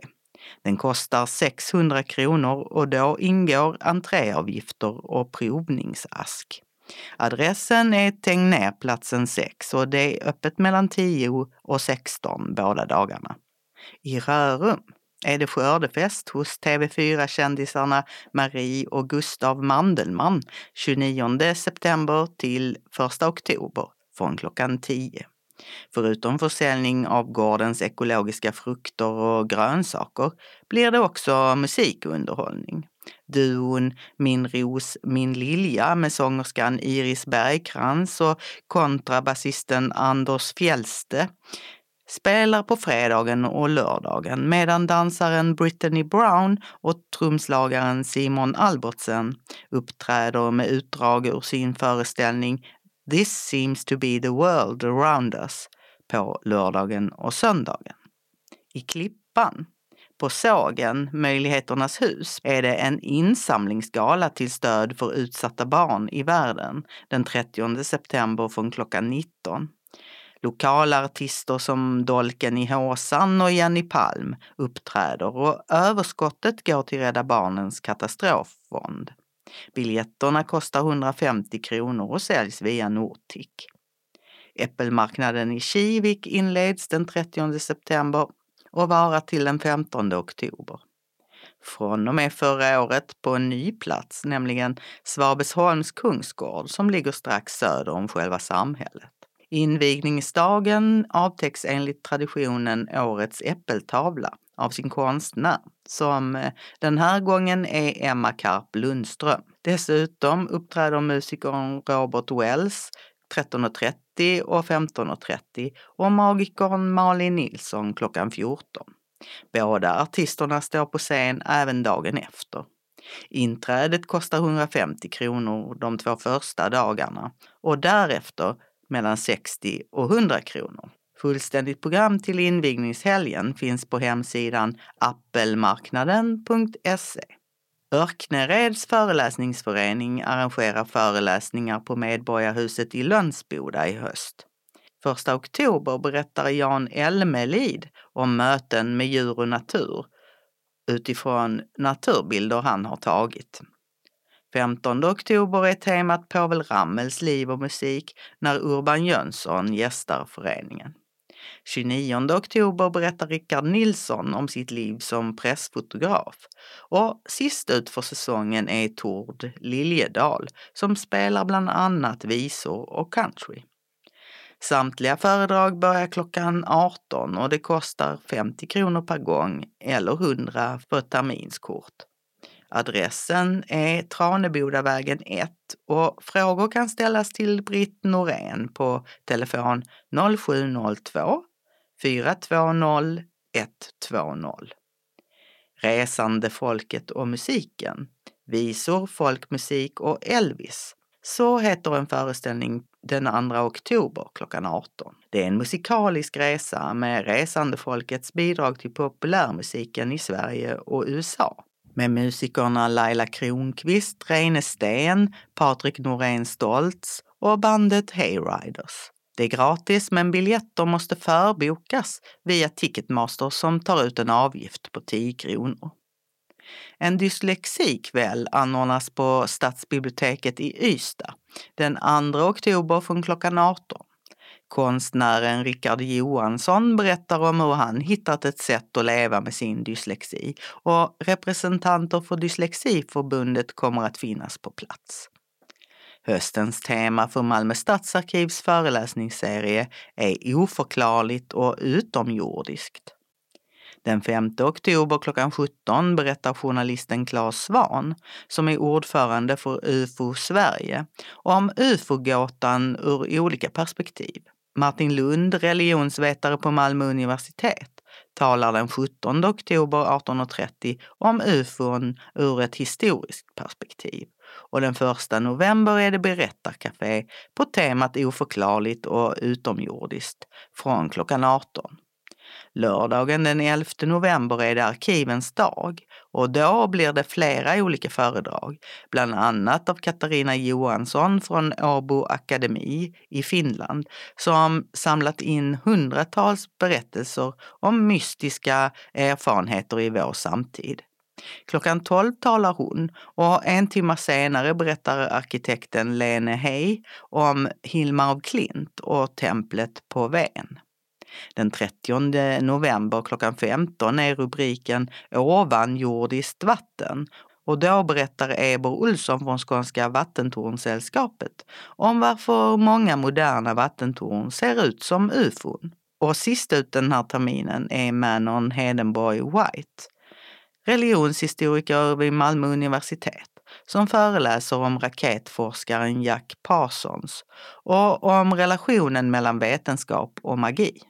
Den kostar 600 kronor och då ingår entréavgifter och provningsask. Adressen är Tegnérplatsen 6 och det är öppet mellan 10 och 16 båda dagarna. I Rörum är det skördefest hos TV4-kändisarna Marie och Gustav Mandelmann 29 september till 1 oktober från klockan 10. Förutom försäljning av gårdens ekologiska frukter och grönsaker blir det också musikunderhållning. duon Min ros, min lilja med sångerskan Iris Bergkrans och kontrabasisten Anders Fjällste spelar på fredagen och lördagen medan dansaren Brittany Brown och trumslagaren Simon Albertsen uppträder med utdrag ur sin föreställning This seems to be the world around us på lördagen och söndagen. I Klippan på sågen Möjligheternas hus är det en insamlingsgala till stöd för utsatta barn i världen den 30 september från klockan 19. Lokala artister som Dolken i Håsan och Jenny Palm uppträder och överskottet går till Rädda Barnens katastroffond. Biljetterna kostar 150 kronor och säljs via Nortic. Äppelmarknaden i Kivik inleds den 30 september och varar till den 15 oktober. Från och med förra året på en ny plats, nämligen Svabesholms kungsgård som ligger strax söder om själva samhället. Invigningsdagen avtäcks enligt traditionen årets äppeltavla av sin konstnär som eh, den här gången är Emma Karp Lundström. Dessutom uppträder musikern Robert Wells 13.30 och 15.30 och magikern Malin Nilsson klockan 14. Båda artisterna står på scen även dagen efter. Inträdet kostar 150 kronor de två första dagarna och därefter mellan 60 och 100 kronor. Fullständigt program till invigningshelgen finns på hemsidan appelmarknaden.se. Örknereds föreläsningsförening arrangerar föreläsningar på Medborgarhuset i Lönsboda i höst. Första oktober berättar Jan Elmelid om möten med djur och natur utifrån naturbilder han har tagit. 15 oktober är temat Povel Ramels liv och musik när Urban Jönsson gästar föreningen. 29 oktober berättar Rickard Nilsson om sitt liv som pressfotograf. Och sist ut för säsongen är Tord Liljedal som spelar bland annat visor och country. Samtliga föredrag börjar klockan 18 och det kostar 50 kronor per gång eller 100 för ett terminskort. Adressen är Tranebodavägen 1 och frågor kan ställas till Britt Norén på telefon 0702 420 120. Resande folket och musiken, visor, folkmusik och Elvis. Så heter en föreställning den 2 oktober klockan 18. Det är en musikalisk resa med resande folkets bidrag till populärmusiken i Sverige och USA med musikerna Laila Kronqvist, Reine Sten, Patrik Norén Stoltz och bandet Hayriders. Det är gratis men biljetter måste förbokas via Ticketmaster som tar ut en avgift på 10 kronor. En dyslexikväll anordnas på Stadsbiblioteket i Ystad den 2 oktober från klockan 18. Konstnären Rickard Johansson berättar om hur han hittat ett sätt att leva med sin dyslexi och representanter för Dyslexiförbundet kommer att finnas på plats. Höstens tema för Malmö stadsarkivs föreläsningsserie är oförklarligt och utomjordiskt. Den 5 oktober klockan 17 berättar journalisten Claes Svan, som är ordförande för UFO Sverige, om ufo-gåtan ur olika perspektiv. Martin Lund, religionsvetare på Malmö universitet, talar den 17 oktober 1830 om ufon ur ett historiskt perspektiv. Och den 1 november är det berättarkafé på temat oförklarligt och utomjordiskt från klockan 18. Lördagen den 11 november är det arkivens dag och då blir det flera olika föredrag, bland annat av Katarina Johansson från Åbo Akademi i Finland som samlat in hundratals berättelser om mystiska erfarenheter i vår samtid. Klockan 12 talar hon och en timme senare berättar arkitekten Lene Hey om Hilmar av Klint och templet på Ven. Den 30 november klockan 15 är rubriken Ovanjordiskt vatten och då berättar Eber Olsson från Skånska vattentornsällskapet om varför många moderna vattentorn ser ut som ufon. Och sist ut den här terminen är Manon Hedenborg White religionshistoriker vid Malmö universitet som föreläser om raketforskaren Jack Parsons och om relationen mellan vetenskap och magi.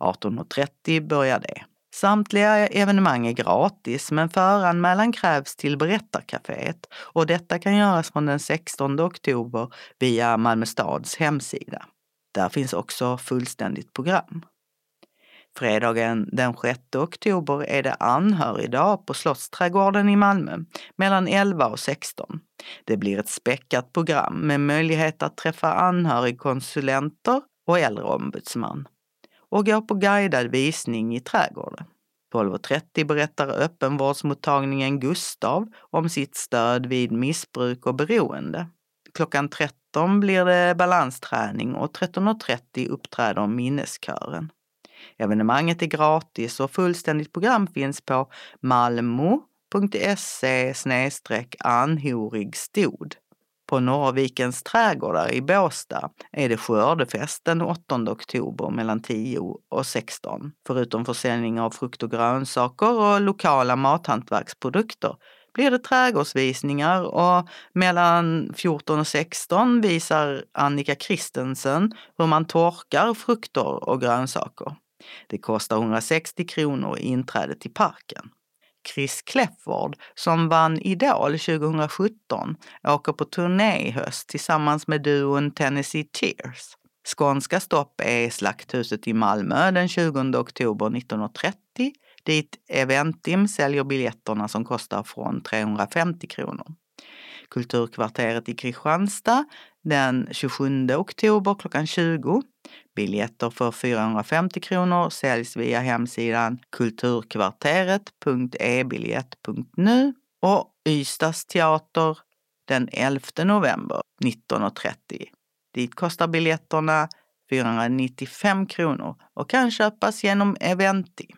18.30 börjar det. Samtliga evenemang är gratis men föranmälan krävs till Berättarcaféet och detta kan göras från den 16 oktober via Malmö stads hemsida. Där finns också fullständigt program. Fredagen den 6 oktober är det anhörigdag på Slottsträdgården i Malmö mellan 11 och 16. Det blir ett späckat program med möjlighet att träffa anhörigkonsulenter och äldreombudsman och går på guidad visning i trädgården. 12.30 berättar öppenvårdsmottagningen Gustav om sitt stöd vid missbruk och beroende. Klockan 13 blir det balansträning och 13.30 uppträder minneskören. Evenemanget är gratis och fullständigt program finns på malmo.se anhorigstod. På Norrvikens trädgårdar i Båstad är det skördefest den 8 oktober mellan 10 och 16. Förutom försäljning av frukt och grönsaker och lokala mathantverksprodukter blir det trädgårdsvisningar och mellan 14 och 16 visar Annika Kristensen hur man torkar frukter och grönsaker. Det kostar 160 kronor i inträde till parken. Chris Kläfford, som vann Idol 2017, åker på turné i höst tillsammans med duon Tennessee Tears. Skånska stopp är Slakthuset i Malmö den 20 oktober 1930 dit Eventim säljer biljetterna som kostar från 350 kronor. Kulturkvarteret i Kristianstad den 27 oktober klockan 20. Biljetter för 450 kronor säljs via hemsidan kulturkvarteret.ebiljett.nu och Ystads teater den 11 november 19.30. Dit kostar biljetterna 495 kronor och kan köpas genom Eventim.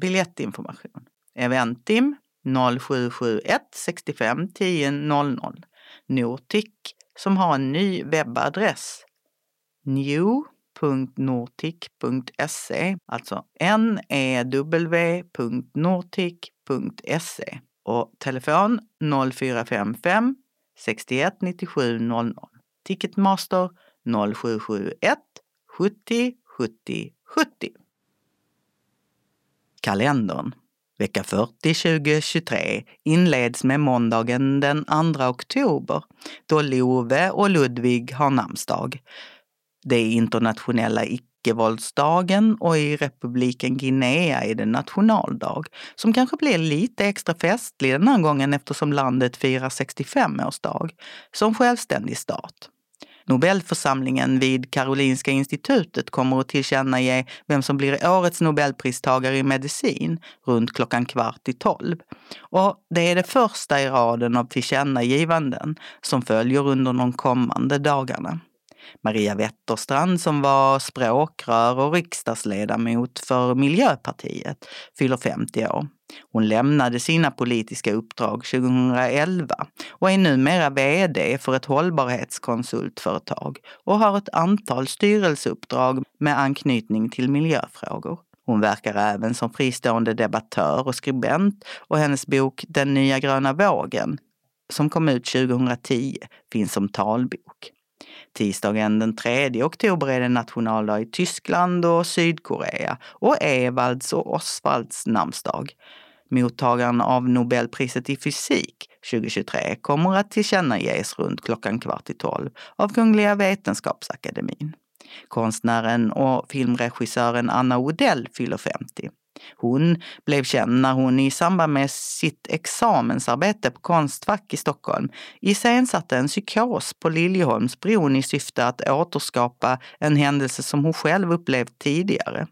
Biljettinformation. Eventim 0771 65 10 00. Nortic som har en ny webbadress new.nortic.se, alltså new.nortic.se och telefon 0455 61 97 00. Ticketmaster 0771 70 70 70. Kalendern Vecka 40 2023 inleds med måndagen den 2 oktober då Love och Ludvig har namnsdag. Det är internationella icke-våldsdagen och i republiken Guinea är det nationaldag som kanske blir lite extra festlig den här gången eftersom landet firar 65-årsdag som självständig stat. Nobelförsamlingen vid Karolinska institutet kommer att tillkännage vem som blir årets nobelpristagare i medicin runt klockan kvart i tolv. Och det är det första i raden av tillkännagivanden som följer under de kommande dagarna. Maria Wetterstrand som var språkrör och riksdagsledamot för Miljöpartiet fyller 50 år. Hon lämnade sina politiska uppdrag 2011 och är numera VD för ett hållbarhetskonsultföretag och har ett antal styrelseuppdrag med anknytning till miljöfrågor. Hon verkar även som fristående debattör och skribent och hennes bok Den nya gröna vågen, som kom ut 2010, finns som talbok. Tisdagen den 3 oktober är det nationaldag i Tyskland och Sydkorea och Evalds och Osvalds namnsdag. Mottagaren av Nobelpriset i fysik 2023 kommer att tillkännages runt klockan kvart i tolv av Kungliga Vetenskapsakademin. Konstnären och filmregissören Anna Odell fyller 50. Hon blev känd när hon i samband med sitt examensarbete på Konstfack i Stockholm iscensatte en psykos på Liljeholmsbron i syfte att återskapa en händelse som hon själv upplevt tidigare.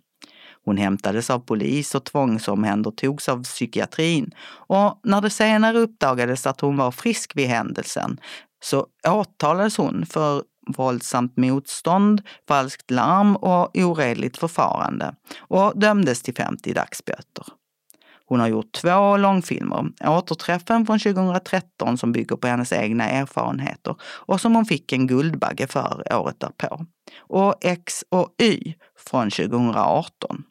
Hon hämtades av polis och tvångsomhändertogs av psykiatrin och när det senare uppdagades att hon var frisk vid händelsen så åtalades hon för våldsamt motstånd, falskt larm och oredligt förfarande och dömdes till 50 dagsböter. Hon har gjort två långfilmer. Återträffen från 2013 som bygger på hennes egna erfarenheter och som hon fick en Guldbagge för året därpå. Och X och Y från 2018.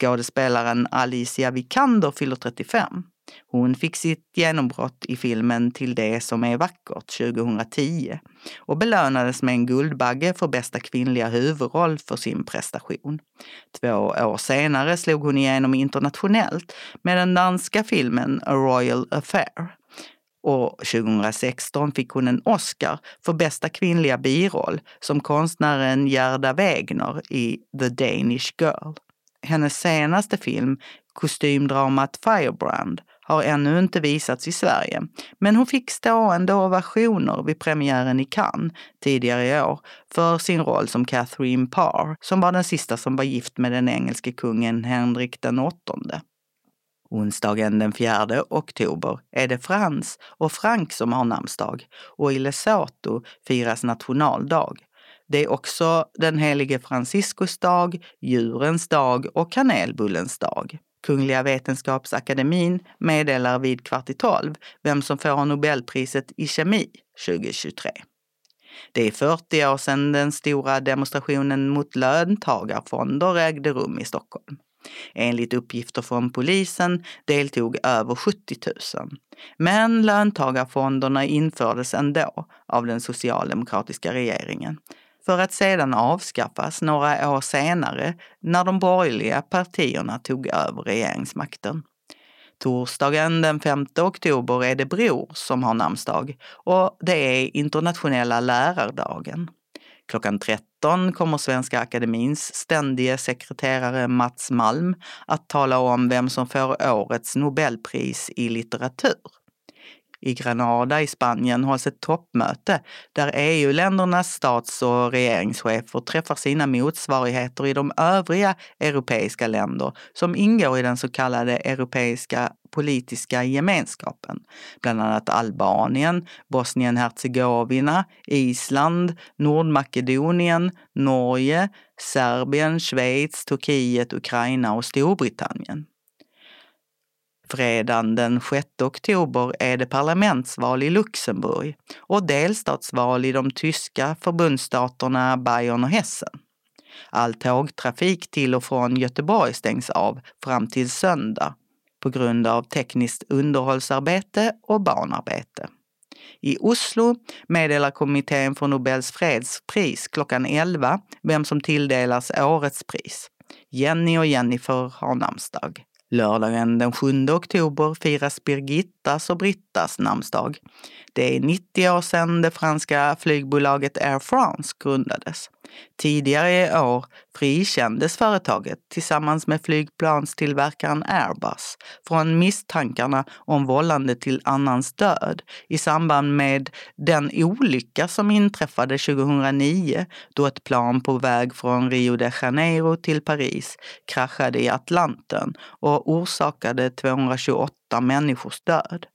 Skådespelaren Alicia Vikander fyller 35. Hon fick sitt genombrott i filmen Till det som är vackert 2010 och belönades med en Guldbagge för bästa kvinnliga huvudroll för sin prestation. Två år senare slog hon igenom internationellt med den danska filmen A Royal Affair. Och 2016 fick hon en Oscar för bästa kvinnliga biroll som konstnären Gerda Wegner i The Danish Girl. Hennes senaste film, kostymdramat Firebrand, har ännu inte visats i Sverige, men hon fick stående ovationer vid premiären i Cannes tidigare i år för sin roll som Catherine Parr, som var den sista som var gift med den engelske kungen Henrik den åttonde. Onsdagen den 4 oktober är det Frans och Frank som har namnsdag och i Lesotho firas nationaldag. Det är också den helige Franciscus dag, djurens dag och kanelbullens dag. Kungliga Vetenskapsakademin meddelar vid kvart i tolv vem som får Nobelpriset i kemi 2023. Det är 40 år sedan den stora demonstrationen mot löntagarfonder ägde rum i Stockholm. Enligt uppgifter från polisen deltog över 70 000. Men löntagarfonderna infördes ändå av den socialdemokratiska regeringen för att sedan avskaffas några år senare när de borgerliga partierna tog över regeringsmakten. Torsdagen den 5 oktober är det Bror som har namnsdag och det är internationella lärardagen. Klockan 13 kommer Svenska Akademins ständige sekreterare Mats Malm att tala om vem som får årets Nobelpris i litteratur. I Granada i Spanien hålls ett toppmöte där EU-ländernas stats och regeringschefer träffar sina motsvarigheter i de övriga europeiska länder som ingår i den så kallade Europeiska politiska gemenskapen. Bland annat Albanien, Bosnien-Hercegovina, Island, Nordmakedonien, Norge, Serbien, Schweiz, Turkiet, Ukraina och Storbritannien. Fredagen den 6 oktober är det parlamentsval i Luxemburg och delstatsval i de tyska förbundsstaterna Bayern och Hessen. All tågtrafik till och från Göteborg stängs av fram till söndag på grund av tekniskt underhållsarbete och banarbete. I Oslo meddelar kommittén för Nobels fredspris klockan 11 vem som tilldelas årets pris. Jenny och Jennifer har namnsdag. Lördagen den 7 oktober firas Birgittas och Brittas namnsdag. Det är 90 år sedan det franska flygbolaget Air France grundades. Tidigare i år frikändes företaget tillsammans med flygplanstillverkaren Airbus från misstankarna om vållande till annans död i samband med den olycka som inträffade 2009 då ett plan på väg från Rio de Janeiro till Paris kraschade i Atlanten och orsakade 228 människors död.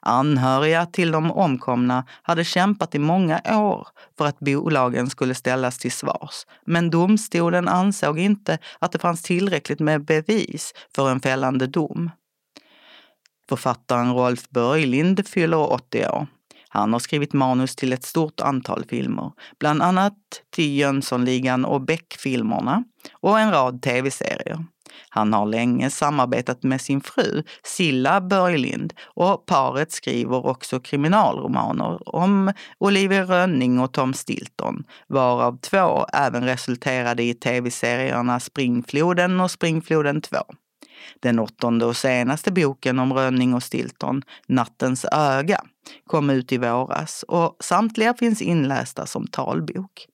Anhöriga till de omkomna hade kämpat i många år för att bolagen skulle ställas till svars. Men domstolen ansåg inte att det fanns tillräckligt med bevis för en fällande dom. Författaren Rolf Börjlind fyller 80 år. Han har skrivit manus till ett stort antal filmer, bland annat till Jönssonligan och Beck-filmerna och en rad tv-serier. Han har länge samarbetat med sin fru Silla Börjlind och paret skriver också kriminalromaner om Olivia Rönning och Tom Stilton, varav två även resulterade i tv-serierna Springfloden och Springfloden 2. Den åttonde och senaste boken om Rönning och Stilton, Nattens öga, kom ut i våras och samtliga finns inlästa som talbok.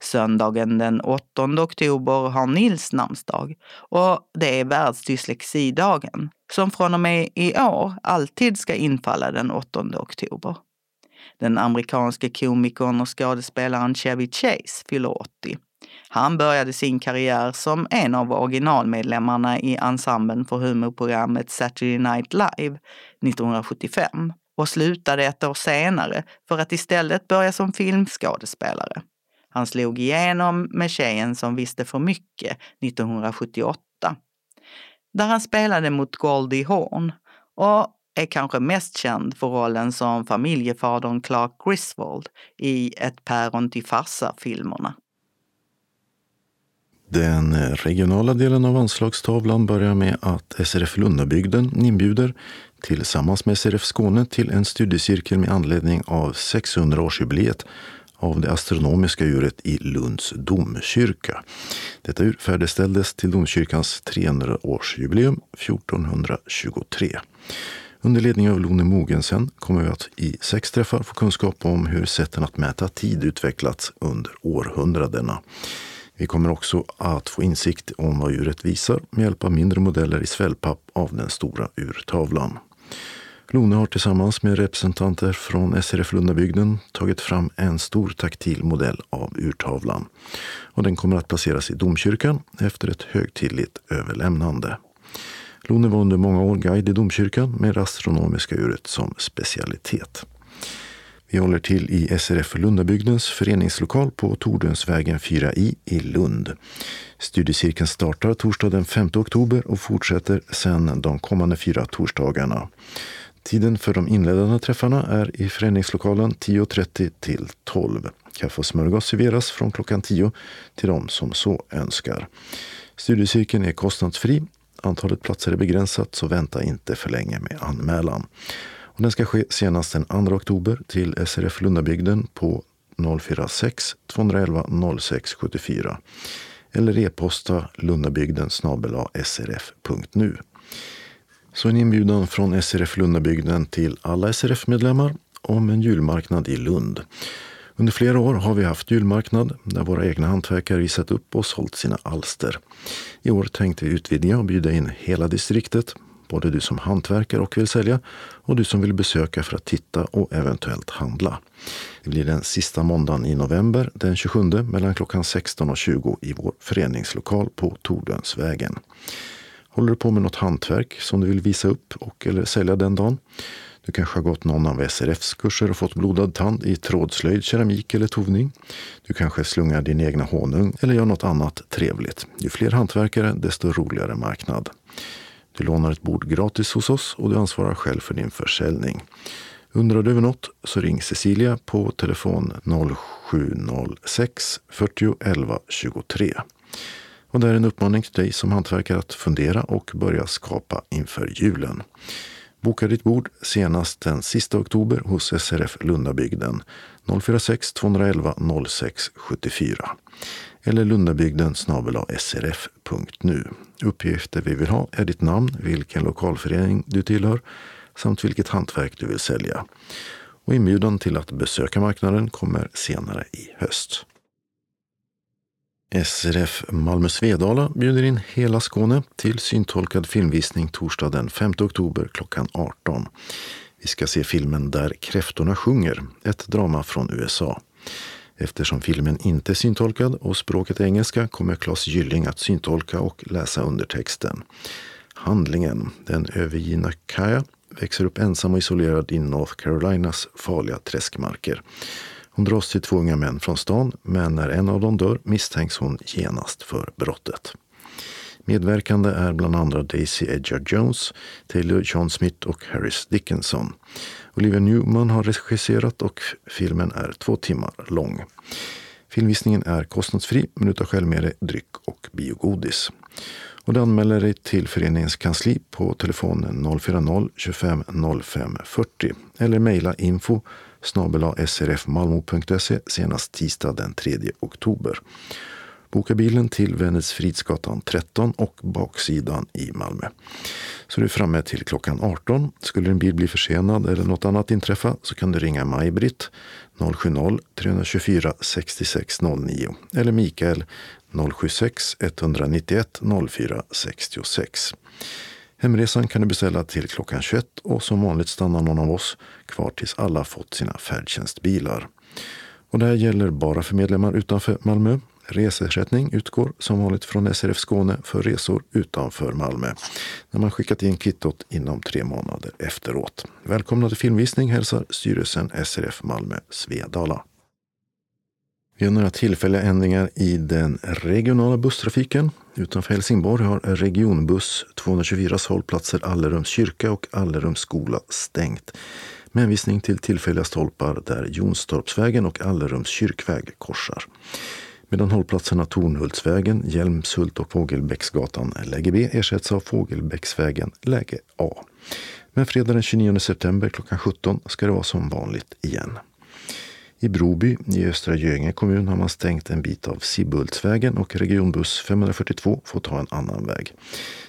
Söndagen den 8 oktober har Nils namnsdag och det är världsdyslexidagen som från och med i år alltid ska infalla den 8 oktober. Den amerikanske komikern och skådespelaren Chevy Chase fyller 80. Han började sin karriär som en av originalmedlemmarna i ensemblen för humorprogrammet Saturday Night Live 1975 och slutade ett år senare för att istället börja som filmskådespelare. Han slog igenom med Tjejen som visste för mycket 1978. Där han spelade mot Goldie Hawn och är kanske mest känd för rollen som familjefadern Clark Griswold i Ett päron till farsa-filmerna. Den regionala delen av anslagstavlan börjar med att SRF Lundabygden inbjuder tillsammans med SRF Skåne till en studiecirkel med anledning av 600-årsjubileet av det astronomiska djuret i Lunds domkyrka. Detta ur färdigställdes till domkyrkans 300-årsjubileum 1423. Under ledning av Lone Mogensen kommer vi att i sex träffar få kunskap om hur sätten att mäta tid utvecklats under århundradena. Vi kommer också att få insikt om vad djuret visar med hjälp av mindre modeller i svällpapp av den stora urtavlan. Lone har tillsammans med representanter från SRF Lundabygden tagit fram en stor taktil modell av urtavlan. Och den kommer att placeras i domkyrkan efter ett högtidligt överlämnande. Lone var under många år guide i domkyrkan med det astronomiska uret som specialitet. Vi håller till i SRF Lundabygdens föreningslokal på Tordönsvägen 4i i Lund. Studiecirkeln startar torsdag den 5 oktober och fortsätter sedan de kommande fyra torsdagarna. Tiden för de inledande träffarna är i föreningslokalen 10.30 till 12. Kaffe och smörgås serveras från klockan 10 till de som så önskar. Studiecirkeln är kostnadsfri. Antalet platser är begränsat så vänta inte för länge med anmälan. Och den ska ske senast den 2 oktober till SRF Lundabygden på 046 211 06 74 eller e-posta lundabygden srf.nu. Så en inbjudan från SRF Lundabygden till alla SRF-medlemmar om en julmarknad i Lund. Under flera år har vi haft julmarknad där våra egna hantverkare visat upp och sålt sina alster. I år tänkte vi utvidga och bjuda in hela distriktet, både du som hantverkare och vill sälja och du som vill besöka för att titta och eventuellt handla. Det blir den sista måndagen i november, den 27, mellan klockan 16 och 20 i vår föreningslokal på Tordönsvägen. Håller du på med något hantverk som du vill visa upp och eller sälja den dagen? Du kanske har gått någon av SRFs kurser och fått blodad tand i trådslöjd, keramik eller tovning. Du kanske slungar din egna honung eller gör något annat trevligt. Ju fler hantverkare, desto roligare marknad. Du lånar ett bord gratis hos oss och du ansvarar själv för din försäljning. Undrar du över något så ring Cecilia på telefon 0706 40 11 23. Och det är en uppmaning till dig som hantverkare att fundera och börja skapa inför julen. Boka ditt bord senast den sista oktober hos SRF Lundabygden 046 211 06 74 eller lundabygden srf.nu. Uppgifter vi vill ha är ditt namn, vilken lokalförening du tillhör samt vilket hantverk du vill sälja. Och inbjudan till att besöka marknaden kommer senare i höst. SRF Malmö Svedala bjuder in hela Skåne till syntolkad filmvisning torsdag den 5 oktober klockan 18. Vi ska se filmen Där kräftorna sjunger, ett drama från USA. Eftersom filmen inte är syntolkad och språket är engelska kommer Claes Gylling att syntolka och läsa undertexten. Handlingen, den övergivna Kaja, växer upp ensam och isolerad i North Carolinas farliga träskmarker. Hon dras till två unga män från stan, men när en av dem dör misstänks hon genast för brottet. Medverkande är bland andra Daisy Edgar Jones, Taylor John Smith och Harris Dickinson. Olivia Newman har regisserat och filmen är två timmar lång. Filmvisningen är kostnadsfri, men du tar själv med dig dryck och biogodis. Och du anmäler dig till föreningens kansli på telefonen 040-25 05 40 eller mejla info srfmalmo.se senast tisdag den 3 oktober. Boka bilen till Vännäsfridsgatan 13 och baksidan i Malmö. Så du är framme till klockan 18. Skulle din bil bli försenad eller något annat inträffa så kan du ringa Maj-Britt 070-324 6609 eller Mikael 076 191 04 66. Hemresan kan du beställa till klockan 21 och som vanligt stannar någon av oss kvar tills alla fått sina färdtjänstbilar. Och det här gäller bara för medlemmar utanför Malmö. Reseersättning utgår som vanligt från SRF Skåne för resor utanför Malmö när man skickat in kvittot inom tre månader efteråt. Välkomna till filmvisning hälsar styrelsen SRF Malmö Svedala. Vi har några tillfälliga ändringar i den regionala busstrafiken. Utanför Helsingborg har regionbuss 224 hållplatser Allerums kyrka och Allerums skola stängt med hänvisning till tillfälliga stolpar där Jonstorpsvägen och Allerums kyrkväg korsar. medan hållplatserna Tornhultsvägen, Hjälmshult och Fågelbäcksgatan läge B ersätts av Fågelbäcksvägen läge A. Men fredag den 29 september klockan 17 ska det vara som vanligt igen. I Broby i Östra Göinge kommun har man stängt en bit av Sibbultsvägen och regionbuss 542 får ta en annan väg.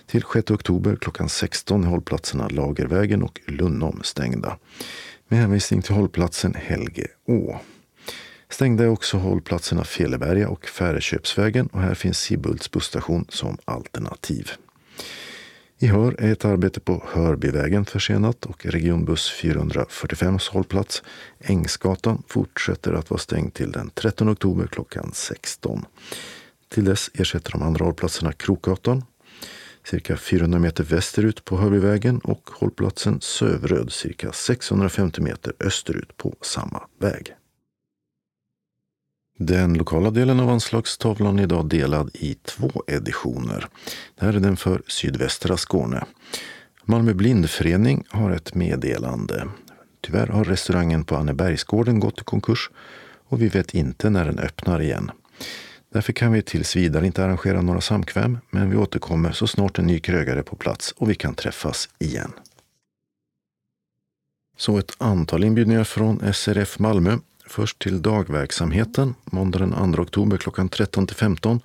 Till 6 oktober klockan 16 är hållplatserna Lagervägen och Lunnom stängda. Med hänvisning till hållplatsen Helgeå. Stängda är också hållplatserna Feleberga och Färeköpsvägen och här finns Sibbults busstation som alternativ. I Hör är ett arbete på Hörbyvägen försenat och regionbuss 445 hållplats Ängsgatan fortsätter att vara stängd till den 13 oktober klockan 16. Till dess ersätter de andra hållplatserna Krokgatan, cirka 400 meter västerut på Hörbyvägen och hållplatsen Sövröd cirka 650 meter österut på samma väg. Den lokala delen av anslagstavlan är idag delad i två editioner. Det här är den för sydvästra Skåne. Malmö blindförening har ett meddelande. Tyvärr har restaurangen på Annebergsgården gått i konkurs och vi vet inte när den öppnar igen. Därför kan vi tills vidare inte arrangera några samkväm, men vi återkommer så snart en ny krögare är på plats och vi kan träffas igen. Så ett antal inbjudningar från SRF Malmö Först till dagverksamheten. Måndag den 2 oktober klockan 13 till 15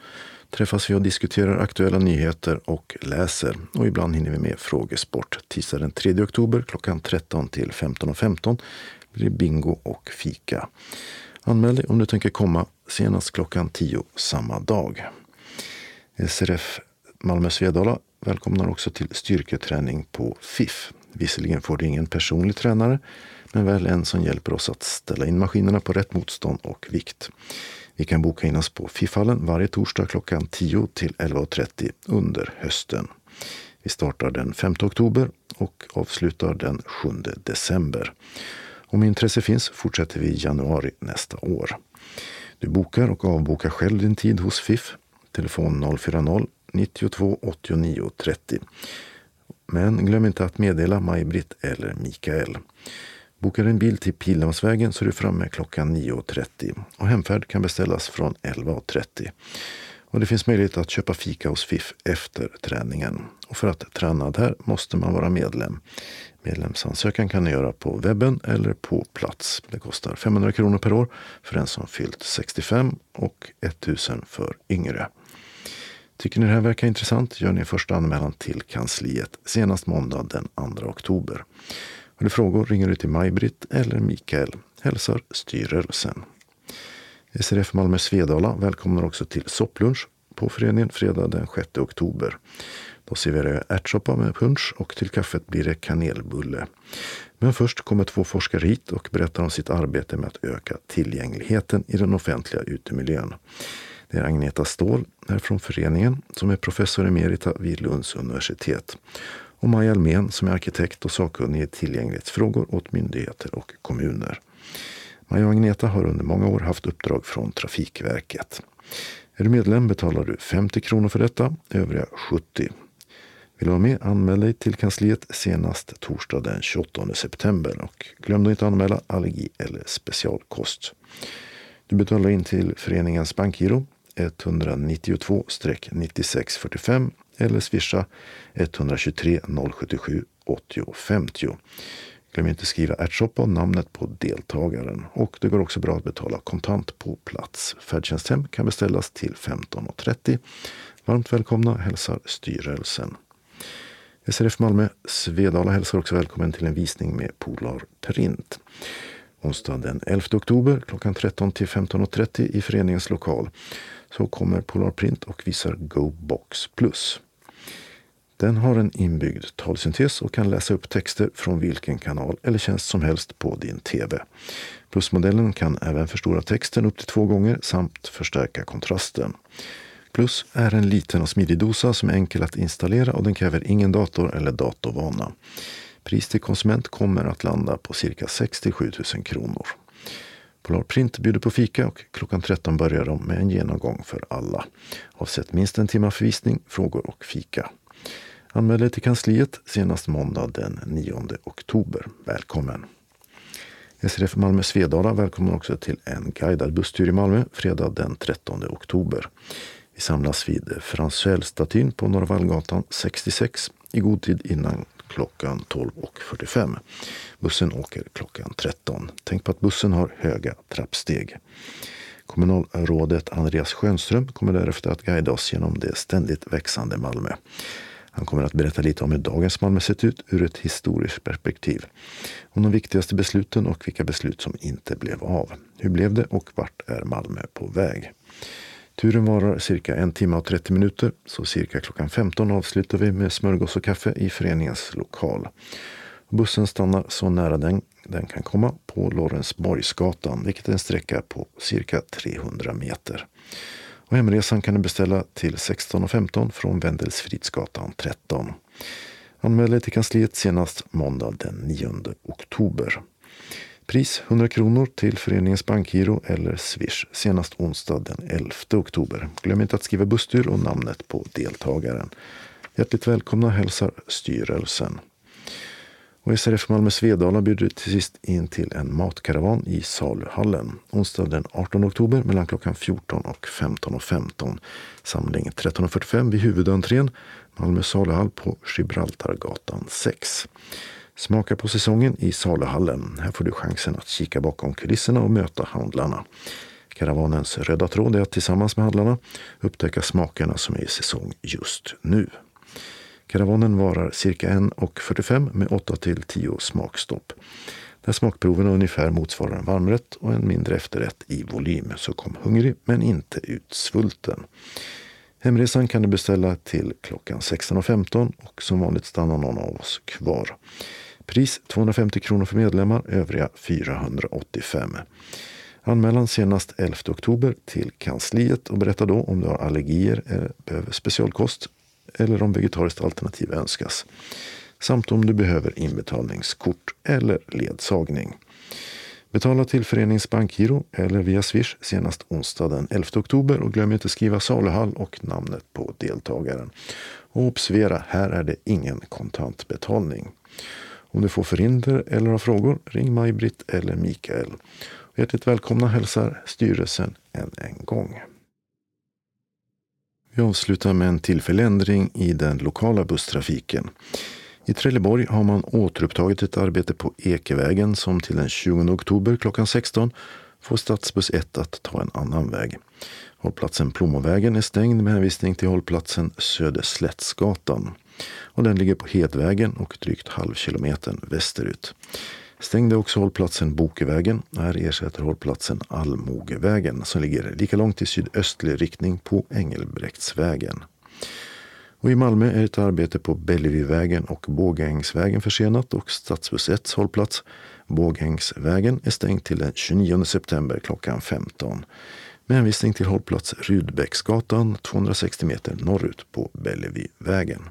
träffas vi och diskuterar aktuella nyheter och läser. Och ibland hinner vi med frågesport. Tisdag den 3 oktober klockan 13 till 15.15 15 blir det bingo och fika. Anmäl dig om du tänker komma senast klockan 10 samma dag. SRF Malmö Svedala välkomnar också till styrketräning på FIF. Visserligen får du ingen personlig tränare men väl en som hjälper oss att ställa in maskinerna på rätt motstånd och vikt. Vi kan boka in oss på Fiffhallen varje torsdag klockan 10 till 11.30 under hösten. Vi startar den 5 oktober och avslutar den 7 december. Om intresse finns fortsätter vi i januari nästa år. Du bokar och avbokar själv din tid hos FIF. Telefon 040-92 89 30. Men glöm inte att meddela Maj-Britt eller Mikael. Bokar en bil till Pildammsvägen så är du framme klockan 9.30 och hemfärd kan beställas från 11.30. Och det finns möjlighet att köpa fika hos FIF efter träningen. Och för att träna där måste man vara medlem. Medlemsansökan kan ni göra på webben eller på plats. Det kostar 500 kronor per år för den som fyllt 65 och 1000 för yngre. Tycker ni det här verkar intressant gör ni första anmälan till kansliet senast måndag den 2 oktober. Har du frågor ringer du till Maj-Britt eller Mikael. Hälsar styrelsen. SRF Malmö Svedala välkomnar också till sopplunch på föreningen fredag den 6 oktober. Då serverar jag ärtsoppa med punsch och till kaffet blir det kanelbulle. Men först kommer två forskare hit och berättar om sitt arbete med att öka tillgängligheten i den offentliga utemiljön. Det är Agneta Ståhl här från föreningen som är professor emerita vid Lunds universitet och Maja Almen som är arkitekt och sakkunnig i tillgänglighetsfrågor åt myndigheter och kommuner. Maja och Agneta har under många år haft uppdrag från Trafikverket. Är du medlem betalar du 50 kronor för detta, övriga 70. Vill du vara med, anmäl dig till kansliet senast torsdag den 28 september och glöm då inte att anmäla allergi eller specialkost. Du betalar in till föreningens bankgiro 192-9645 eller swisha 123 077 80 50. Glöm inte skriva ärtsoppa och namnet på deltagaren. Och det går också bra att betala kontant på plats. Färdtjänsthem kan beställas till 15.30. Varmt välkomna hälsar styrelsen. SRF Malmö Svedala hälsar också välkommen till en visning med Polar Print. Onsdag den 11 oktober klockan 13 till 15.30 i föreningens lokal så kommer PolarPrint och visar GoBox+. Den har en inbyggd talsyntes och kan läsa upp texter från vilken kanal eller tjänst som helst på din TV. Plusmodellen kan även förstora texten upp till två gånger samt förstärka kontrasten. Plus är en liten och smidig dosa som är enkel att installera och den kräver ingen dator eller datorvana. Pris till konsument kommer att landa på cirka 6 7 000 kronor. Polar Print bjuder på fika och klockan 13 börjar de med en genomgång för alla. Avsätt minst en timme för visning, frågor och fika. Anmäl dig till kansliet senast måndag den 9 oktober. Välkommen! SRF Malmö Svedala välkomnar också till en guidad busstur i Malmö fredag den 13 oktober. Vi samlas vid Fransuellstatyn på Norra Vallgatan 66 i god tid innan klockan 12.45. Bussen åker klockan 13. Tänk på att bussen har höga trappsteg. Kommunalrådet Andreas Schönström kommer därefter att guida oss genom det ständigt växande Malmö. Han kommer att berätta lite om hur dagens Malmö sett ut ur ett historiskt perspektiv. Om de viktigaste besluten och vilka beslut som inte blev av. Hur blev det och vart är Malmö på väg? Turen varar cirka en timme och 30 minuter, så cirka klockan 15 avslutar vi med smörgås och kaffe i föreningens lokal. Bussen stannar så nära den den kan komma på Lorensborgsgatan, vilket är en sträcka på cirka 300 meter. Och hemresan kan du beställa till 16.15 från Wendelsfridsgatan 13. Anmäl dig till kansliet senast måndag den 9 oktober. Pris 100 kronor till föreningens bankgiro eller Swish senast onsdag den 11 oktober. Glöm inte att skriva busstur och namnet på deltagaren. Hjärtligt välkomna hälsar styrelsen. Och SRF Malmö Svedala bjuder till sist in till en matkaravan i saluhallen. Onsdag den 18 oktober mellan klockan 14 och 15.15. 15. Samling 13.45 vid huvudentrén. Malmö saluhall på Gibraltargatan 6. Smaka på säsongen i saluhallen. Här får du chansen att kika bakom kulisserna och möta handlarna. Karavanens röda tråd är att tillsammans med handlarna upptäcka smakerna som är i säsong just nu. Karavanen varar cirka 1.45 med 8 till 10 smakstopp. Där smakproverna ungefär motsvarar en varmrätt och en mindre efterrätt i volym. Så kom hungrig men inte utsvulten. Hemresan kan du beställa till klockan 16.15 och som vanligt stannar någon av oss kvar. Pris 250 kronor för medlemmar, övriga 485. Anmälan senast 11 oktober till kansliet och berätta då om du har allergier eller behöver specialkost eller om vegetariskt alternativ önskas. Samt om du behöver inbetalningskort eller ledsagning. Betala till föreningens bankgiro eller via Swish senast onsdag den 11 oktober och glöm inte skriva saluhall och namnet på deltagaren. Och observera, här är det ingen kontantbetalning. Om du får förhinder eller har frågor, ring Maj-Britt eller Mikael. Hjärtligt välkomna hälsar styrelsen än en gång. Vi avslutar med en tillfällig ändring i den lokala busstrafiken. I Trelleborg har man återupptagit ett arbete på Ekevägen som till den 20 oktober klockan 16 får stadsbuss 1 att ta en annan väg. Hållplatsen Plommovägen är stängd med hänvisning till hållplatsen Söderslättsgatan. Och den ligger på Hedvägen och drygt halvkilometern västerut. Stängde också hållplatsen Bokevägen. Här ersätter hållplatsen Allmogevägen som ligger lika långt i sydöstlig riktning på Engelbrektsvägen. Och I Malmö är ett arbete på Bellevuevägen och Bågängsvägen försenat och stadsbuss 1 hållplats Bågängsvägen är stängd till den 29 september klockan 15 med hänvisning till hållplats Rudbecksgatan 260 meter norrut på Bellevuevägen.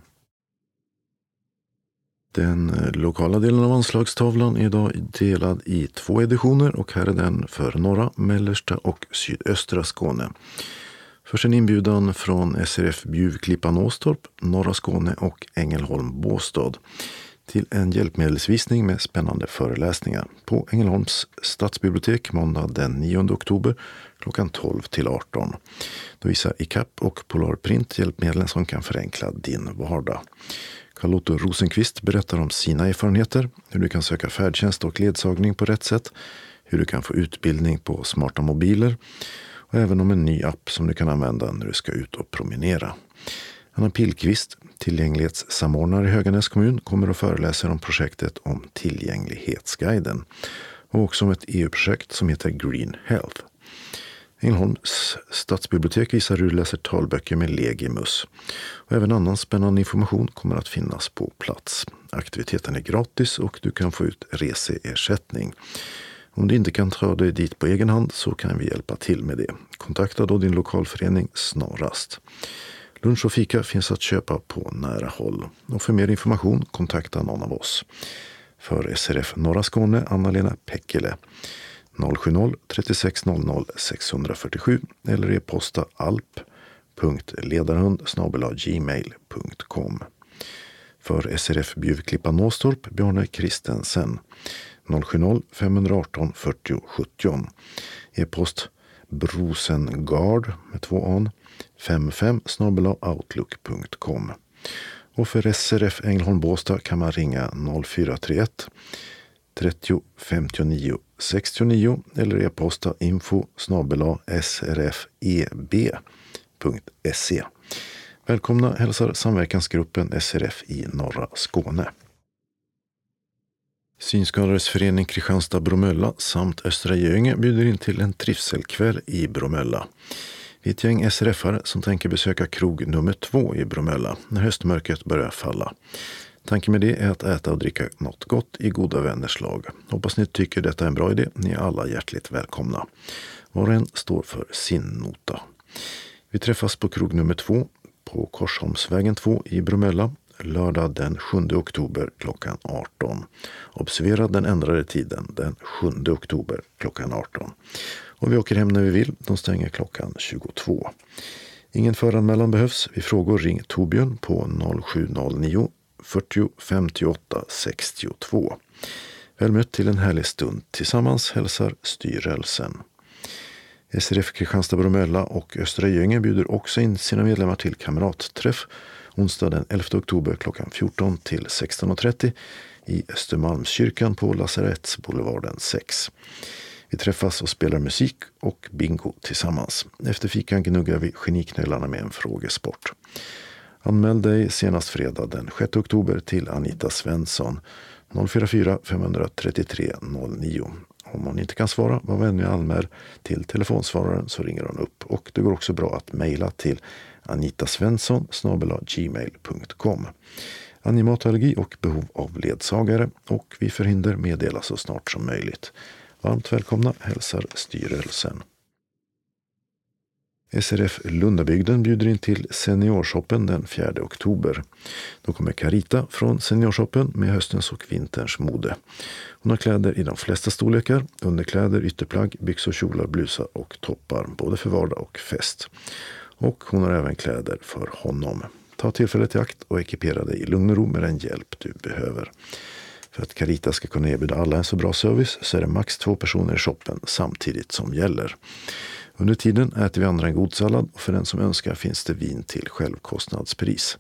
Den lokala delen av anslagstavlan är idag delad i två editioner och här är den för norra, mellersta och sydöstra Skåne. Först en inbjudan från SRF Bjuvklippan Åstorp, norra Skåne och Ängelholm Båstad till en hjälpmedelsvisning med spännande föreläsningar på Ängelholms stadsbibliotek måndag den 9 oktober klockan 12 till 18. Då visar ICAP och Polarprint hjälpmedlen som kan förenkla din vardag. Carl-Otto Rosenqvist berättar om sina erfarenheter, hur du kan söka färdtjänst och ledsagning på rätt sätt, hur du kan få utbildning på smarta mobiler och även om en ny app som du kan använda när du ska ut och promenera. Anna Pilkvist, tillgänglighetssamordnare i Höganäs kommun, kommer att föreläsa om projektet om Tillgänglighetsguiden och också om ett EU-projekt som heter Green Health. Ängelholms stadsbibliotek visar hur du läser talböcker med Legimus. Och även annan spännande information kommer att finnas på plats. Aktiviteten är gratis och du kan få ut reseersättning. Om du inte kan ta dig dit på egen hand så kan vi hjälpa till med det. Kontakta då din lokalförening snarast. Lunch och fika finns att köpa på nära håll. Och för mer information kontakta någon av oss. För SRF Norra Skåne, Anna-Lena Pekkele. 070-3600 647 eller e-posta alp.ledarhund gmail.com. För SRF Bjuvklippa Nåstorp, Bjarne Kristensen 070-518 40 70. E-post brosengard med två an 55 outlook.com. Och för SRF Ängelholm Båstad kan man ringa 0431 30 59 69 eller e-posta info srfeb.se. E. Välkomna hälsar samverkansgruppen SRF i norra Skåne. Synskadades förening Kristianstad-Bromölla samt Östra Göinge bjuder in till en trivselkväll i Bromölla. Vi är ett gäng SRF-are som tänker besöka krog nummer två i Bromölla när höstmörkret börjar falla. Tanken med det är att äta och dricka något gott i goda vänners lag. Hoppas ni tycker detta är en bra idé. Ni är alla hjärtligt välkomna. Var och en står för sin nota. Vi träffas på krog nummer två på Korsholmsvägen 2 i Bromölla lördag den 7 oktober klockan 18. Observera den ändrade tiden den 7 oktober klockan 18. Och vi åker hem när vi vill. De stänger klockan 22. Ingen föranmälan behövs. Vid frågor ring Torbjörn på 0709 40 58 62. Väl mött till en härlig stund. Tillsammans hälsar styrelsen. SRF Kristianstad Bromölla och Östra Göinge bjuder också in sina medlemmar till kamratträff onsdag den 11 oktober klockan 14 till 16.30 i Östermalmskyrkan på Lasarettsboulevarden 6. Vi träffas och spelar musik och bingo tillsammans. Efter fikan gnuggar vi geniknölarna med en frågesport. Anmäl dig senast fredag den 6 oktober till Anita Svensson 044 533 09. Om hon inte kan svara, var vänlig anmäl till telefonsvararen så ringer hon upp. Och det går också bra att mejla till anitasvensson gmail.com. Animatallergi och behov av ledsagare och vi förhinder meddela så snart som möjligt. Varmt välkomna hälsar styrelsen. SRF Lundabygden bjuder in till Seniorshoppen den 4 oktober. Då kommer Carita från Seniorshoppen med höstens och vinterns mode. Hon har kläder i de flesta storlekar, underkläder, ytterplagg, byxor, kjolar, blusar och toppar, både för vardag och fest. Och hon har även kläder för honom. Ta tillfället i akt och ekipera dig i lugn och ro med den hjälp du behöver. För att Carita ska kunna erbjuda alla en så bra service så är det max två personer i shoppen samtidigt som gäller. Under tiden äter vi andra en god sallad och för den som önskar finns det vin till självkostnadspris.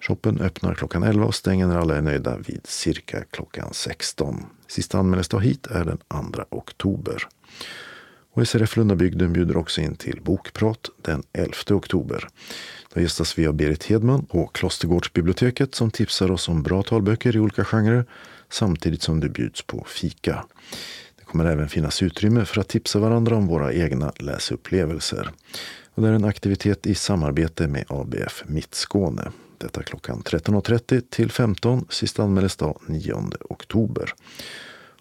Shoppen öppnar klockan 11 och stänger när alla är nöjda vid cirka klockan 16. Sista anmälningsdag hit är den 2 oktober. Och SRF Lundabygden bjuder också in till bokprat den 11 oktober. Då gästas vi av Berit Hedman på Klostergårdsbiblioteket som tipsar oss om bra talböcker i olika genrer samtidigt som det bjuds på fika. Det kommer även finnas utrymme för att tipsa varandra om våra egna läsupplevelser. Och det är en aktivitet i samarbete med ABF Mittskåne. Detta klockan 13.30 till 15, sista anmälningsdag 9 oktober.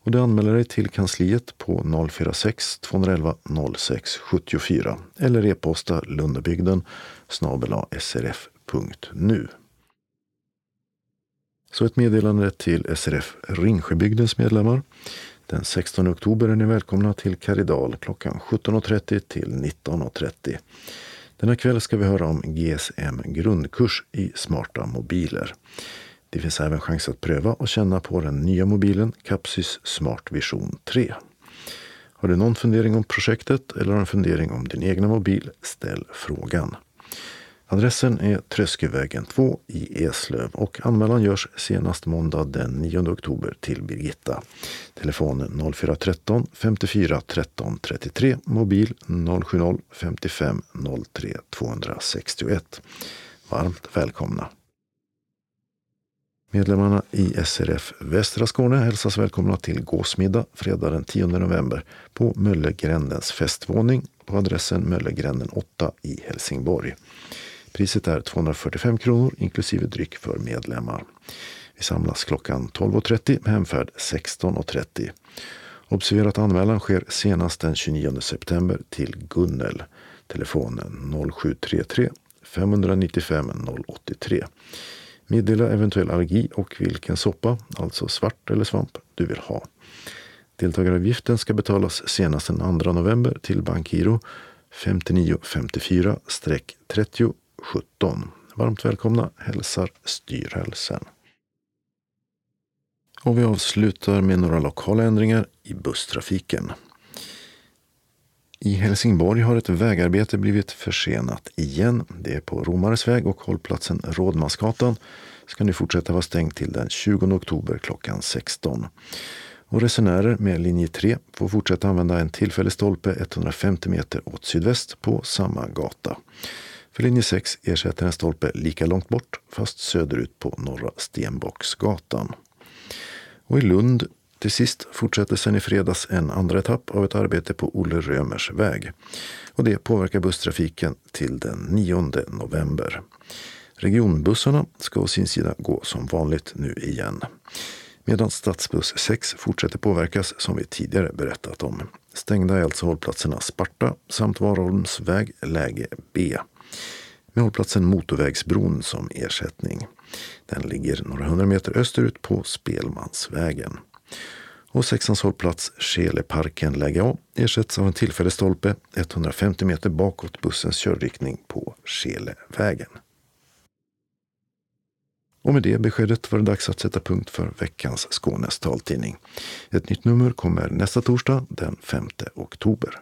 Och du anmäler dig till kansliet på 046 211 06 74 eller e-posta lundebygden srf.nu. Så ett meddelande till SRF Ringsjöbygdens medlemmar. Den 16 oktober är ni välkomna till Karidal klockan 17.30 till 19.30. Denna kväll ska vi höra om GSM grundkurs i smarta mobiler. Det finns även chans att pröva och känna på den nya mobilen Capsys Smart Vision 3. Har du någon fundering om projektet eller har en fundering om din egna mobil? Ställ frågan. Adressen är Tröskevägen 2 i Eslöv och anmälan görs senast måndag den 9 oktober till Birgitta. Telefon 0413 54 13 33, mobil 070 55 03 261. Varmt välkomna! Medlemmarna i SRF Västra Skåne hälsas välkomna till gåsmiddag fredag den 10 november på Möllegrändens festvåning på adressen Möllegränden 8 i Helsingborg. Priset är 245 kronor inklusive dryck för medlemmar. Vi samlas klockan 12.30 med hemfärd 16.30. Observera att anmälan sker senast den 29 september till Gunnel. Telefonen 0733 595 083. Meddela eventuell allergi och vilken soppa, alltså svart eller svamp, du vill ha. Deltagaravgiften ska betalas senast den 2 november till Bankgiro 5954-30 17. Varmt välkomna hälsar styrelsen. Och vi avslutar med några lokala ändringar i busstrafiken. I Helsingborg har ett vägarbete blivit försenat igen. Det är på Romares väg och hållplatsen Rådmansgatan ska nu fortsätta vara stängt till den 20 oktober klockan 16. Och resenärer med linje 3 får fortsätta använda en tillfällig stolpe 150 meter åt sydväst på samma gata. För linje 6 ersätter en stolpe lika långt bort fast söderut på Norra Stenbocksgatan. Och i Lund till sist fortsätter sen i fredags en andra etapp av ett arbete på Olle Römers väg. Och det påverkar busstrafiken till den 9 november. Regionbussarna ska å sin sida gå som vanligt nu igen. Medan stadsbuss 6 fortsätter påverkas som vi tidigare berättat om. Stängda är alltså hållplatserna Sparta samt Varholmsväg läge B. Med hållplatsen Motorvägsbron som ersättning. Den ligger några hundra meter österut på Spelmansvägen. Och sexans hållplats Skeleparken läge A ersätts av en tillfällig stolpe 150 meter bakåt bussens körriktning på Skelevägen. Och med det beskedet var det dags att sätta punkt för veckans Skånes taltidning. Ett nytt nummer kommer nästa torsdag den 5 oktober.